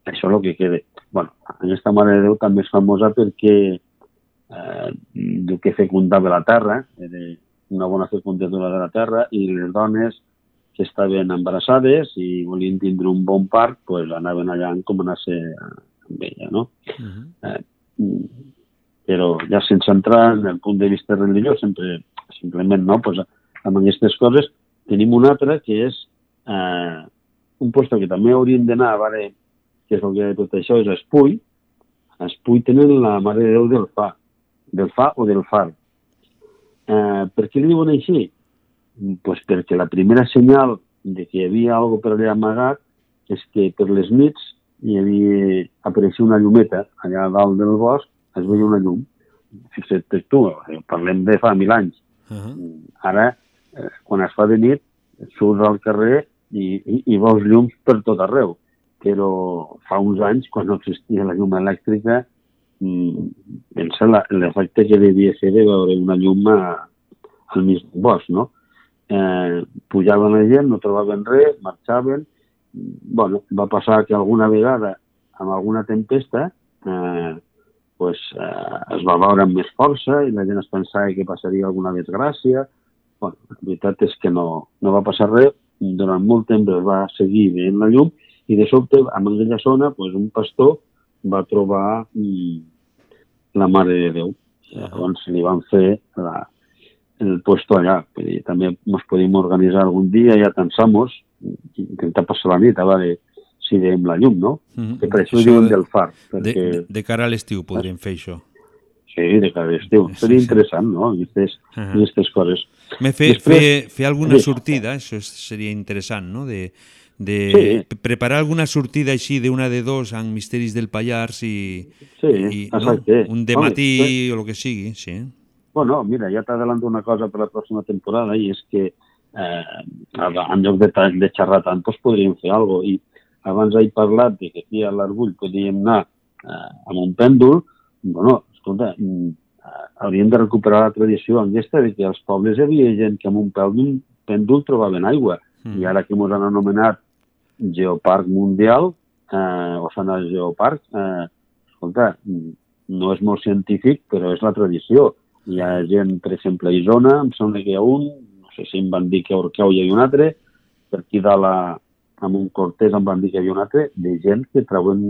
Això és el que queda. bueno, aquesta Mare de Déu també és famosa perquè eh, diu que fecundava la terra, era una bona fecundatura de la terra, i les dones que estaven embarassades i volien tindre un bon part, pues, anaven allà a encomanar-se amb ella, no? Eh, mm, Però ja sense entrar en el punt de vista religiós, sempre, simplement no, pues, amb aquestes coses, tenim un altre que és eh, un lloc que també hauríem d'anar a veure què és el que tot això, és Espull. Espull tenen la Mare de Déu del Fa, del Fa o del Far. Eh, per què li diuen així? Pues perquè la primera senyal de que hi havia alguna per allà amagat és que per les nits hi havia, apareixia una llumeta allà dalt del bosc, es veia una llum. Fixa't tu, eh, parlem de fa mil anys. Uh -huh. Ara, eh, quan es fa de nit, surts al carrer i, i, i veus llums per tot arreu. Però fa uns anys, quan no existia la llum elèctrica, mm, pensa l'efecte que devia ser de veure una llum a, al mig del bosc, no? Eh, pujaven la gent, no trobaven res, marxaven. bueno, va passar que alguna vegada, amb alguna tempesta, eh, pues, eh, es va veure amb més força i la gent es pensava que passaria alguna desgràcia. Bueno, la veritat és que no, no va passar res. Durant molt temps es va seguir veient la llum i de sobte, en aquella zona, pues, un pastor va trobar mm, la Mare de Déu. Llavors li van fer la, el puesto allà. Vull dir, també ens podem organitzar algun dia, ja pensamos, intentar passar la nit a veure si veiem la llum, no? Mhm. Que per això, Això diuen de- del far. De, Perquè, de, de cara a l'estiu podríem fer això. Sí, de cara a l'estiu. Seria interessant, no? Aquestes, Ahà. aquestes coses. Me fer, Després- fer, fer alguna Sí. sortida, això seria interessant, no? De, de Sí. pre- preparar alguna sortida així d'una de dos amb Misteris del Pallars i, Sí, i no? un de Home, matí o el que sigui, sí. Bueno, mira, ja t'adelanto una cosa per la pròxima temporada i és que eh, en lloc de, de xerrar tant, doncs podríem fer alguna cosa. I abans he parlat de que aquí a l'Argull podríem anar eh, amb un pèndol. Bueno, escolta, mm, hauríem de recuperar la tradició aquesta de que als pobles hi havia gent que amb un pèndol, pèndol trobaven aigua. Mm. I ara que ens han anomenat Geoparc Mundial, eh, o Sana Geoparc, eh, escolta, mm, no és molt científic, però és la tradició. Hi ha gent, per exemple, a Isona, em sembla que hi ha un, no sé si em van dir que a Orqueu hi ha un altre, per aquí dalt a, amb un Cortés em van dir que hi havia un altre, de gent que treuen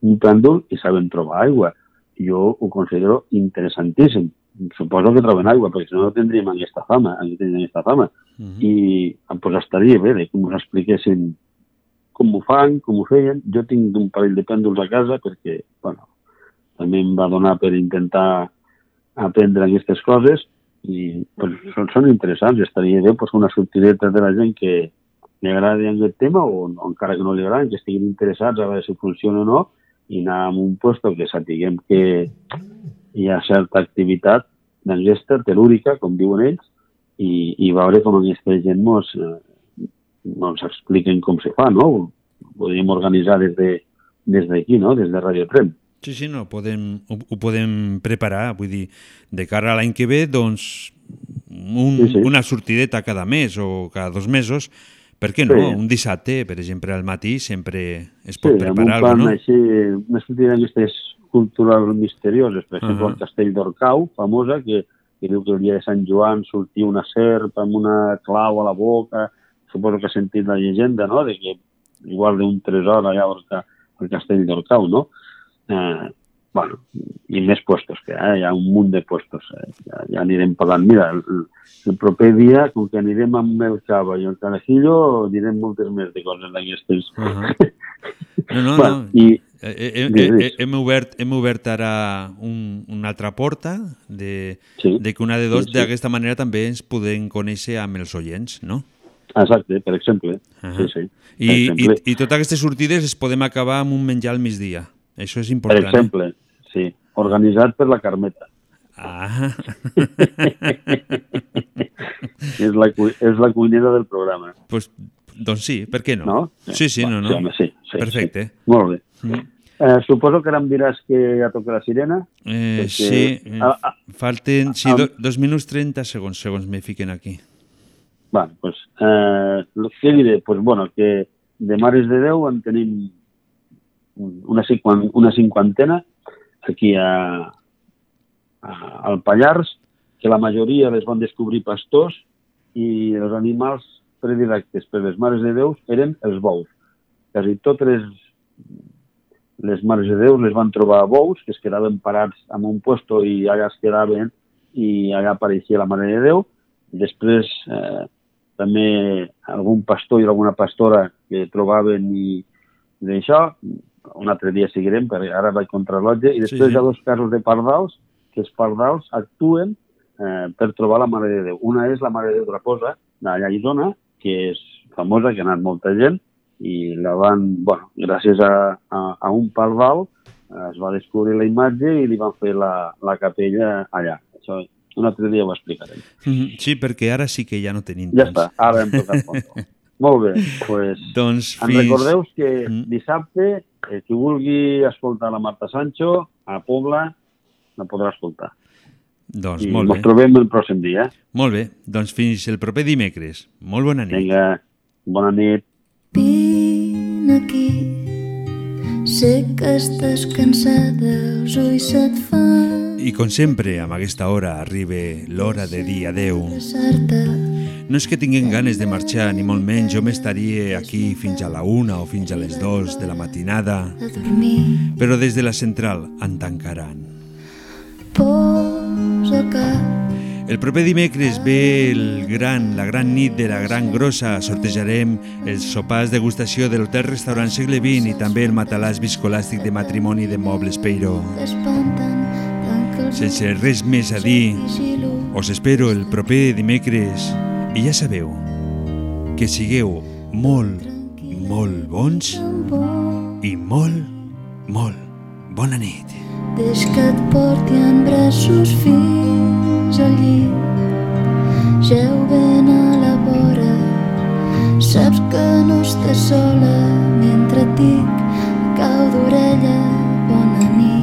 un pèndol i saben trobar aigua. Jo ho considero interessantíssim. Suposo que troben aigua, perquè si no no tindríem aquesta fama, aquí tindríem aquesta fama. I pues, estaria bé de que m'ho expliquessin com ho fan, com ho feien. Jo tinc un parell de pèndols a casa perquè, bueno, també em va donar per intentar aprendre aquestes coses i pues, són, són interessants. Estaria bé pues, una sortideta de la gent que li agradi aquest tema o, o encara que no li agradi, que estiguin interessats a veure si funciona o no i anar a un lloc que sapiguem que hi ha certa activitat d'engesta telúrica, com diuen ells, i, i veure com aquesta gent mos, eh, mos expliquen com se fa, no? Ho podríem organitzar des de des d'aquí, no? Des de Radio Trem. Sí, sí, no, podem, ho, ho podem preparar, vull dir, de cara a l'any que ve, doncs, un, Sí, sí. una sortideta cada mes o cada dos mesos, per què no? Sí. Un dissabte, per exemple, al matí sempre es Sí, pot amb un preparar alguna cosa, no? així, una sortida d'aquestes culturals misterioses, per exemple, Ahà. el Castell d'Orcau, famosa, que, que diu que el dia de Sant Joan sortia una serp amb una clau a la boca, suposo que ha sentit la llegenda, no?, de que igual d'un tresor allà al, ca- al Castell d'Orcau, no? Eh, bueno, i més puestos que ha, hi ha un munt de puestos, eh? ja, ja anirem parlant. Mira, el, el proper dia, com que anirem amb el cava i el carajillo, direm moltes més de coses d'aquestes. Ahà. No, no, Bueno, no. i- Eh, eh, eh, eh, hem, obert, hem obert ara un, una altra porta de, Sí. de que una de dos Sí, sí. d'aquesta manera també ens podem conèixer amb els oients, no? Exacte, per exemple. Ahà. Sí, sí. I, Per i, exemple. I totes aquestes sortides es podem acabar amb un menjar al migdia. Això és Per important. exemple, sí, organitzat per la Carmeta. Ah. és, la, és la cuinera del programa. Eh? Pues, doncs sí, per què no? No? Sí, sí, no, Va, no. sí, home, sí, sí, Perfecte. Sí. Molt bé. Mm. Eh, suposo que ara em diràs que ja toca la sirena. Eh, sí, eh, Ah, ah, falten sí, do, dos minuts 30 segons, segons me fiquen aquí. Bueno, pues, eh, què diré? Pues, bueno, que de Mares de Déu en tenim una, una cinquantena aquí a, a, al Pallars, que la majoria les van descobrir pastors i els animals predilectes per les Mares de Déu eren els bous. Quasi totes les, les Mares de Déu les van trobar bous que es quedaven parats en un puesto i allà es quedaven i allà apareixia la Mare de Déu. Després eh, també algun pastor i alguna pastora que trobaven i d'això, un altre dia seguirem, perquè ara vaig contra l'otge, i després sí. hi ha dos casos de pardals, que els pardals actuen eh, per trobar la Mare de Déu. Una és la Mare de Déu de Raposa, d'allà a Isona, que és famosa, que ha anat molta gent, i la van, bueno, gràcies a, a, a un pardal eh, es va descobrir la imatge i li van fer la, la capella allà. Això un altre dia ho explicarem. Mhm, Sí, perquè ara sí que ja no tenim Ja temps. està, ara hem tocat. Molt bé, pues, Doncs fins- recordeu que dissabte, eh, qui vulgui escoltar la Marta Sancho, a Pobla, la podrà escoltar. Doncs I molt ens bé. trobem el pròxim dia. Molt bé, doncs fins el proper dimecres. Molt bona nit. Vinga, bona nit. Vine aquí, sé que estàs cansada, els ulls se't fan I com sempre, amb aquesta hora arriba l'hora de dir adeu. passar-te. No és que tinguem ganes de marxar, ni molt menys. Jo m'estaria aquí fins a la una o fins a les dos de la matinada. Però des de la central en tancaran. El proper dimecres ve el gran, la gran nit de la Gran Grossa. Sortejarem els sopars degustació de l'hotel-restaurant segle XX i també el matalàs viscolàstic de matrimoni de Mobles els Sense res més a dir, us espero el proper dimecres i ja sabeu que sigueu molt, molt bons i molt, molt bona nit. Deix que et porti en braços fins al llit. Geu ben a la vora, saps que no estàs sola mentre et dic cau d'orella bona nit.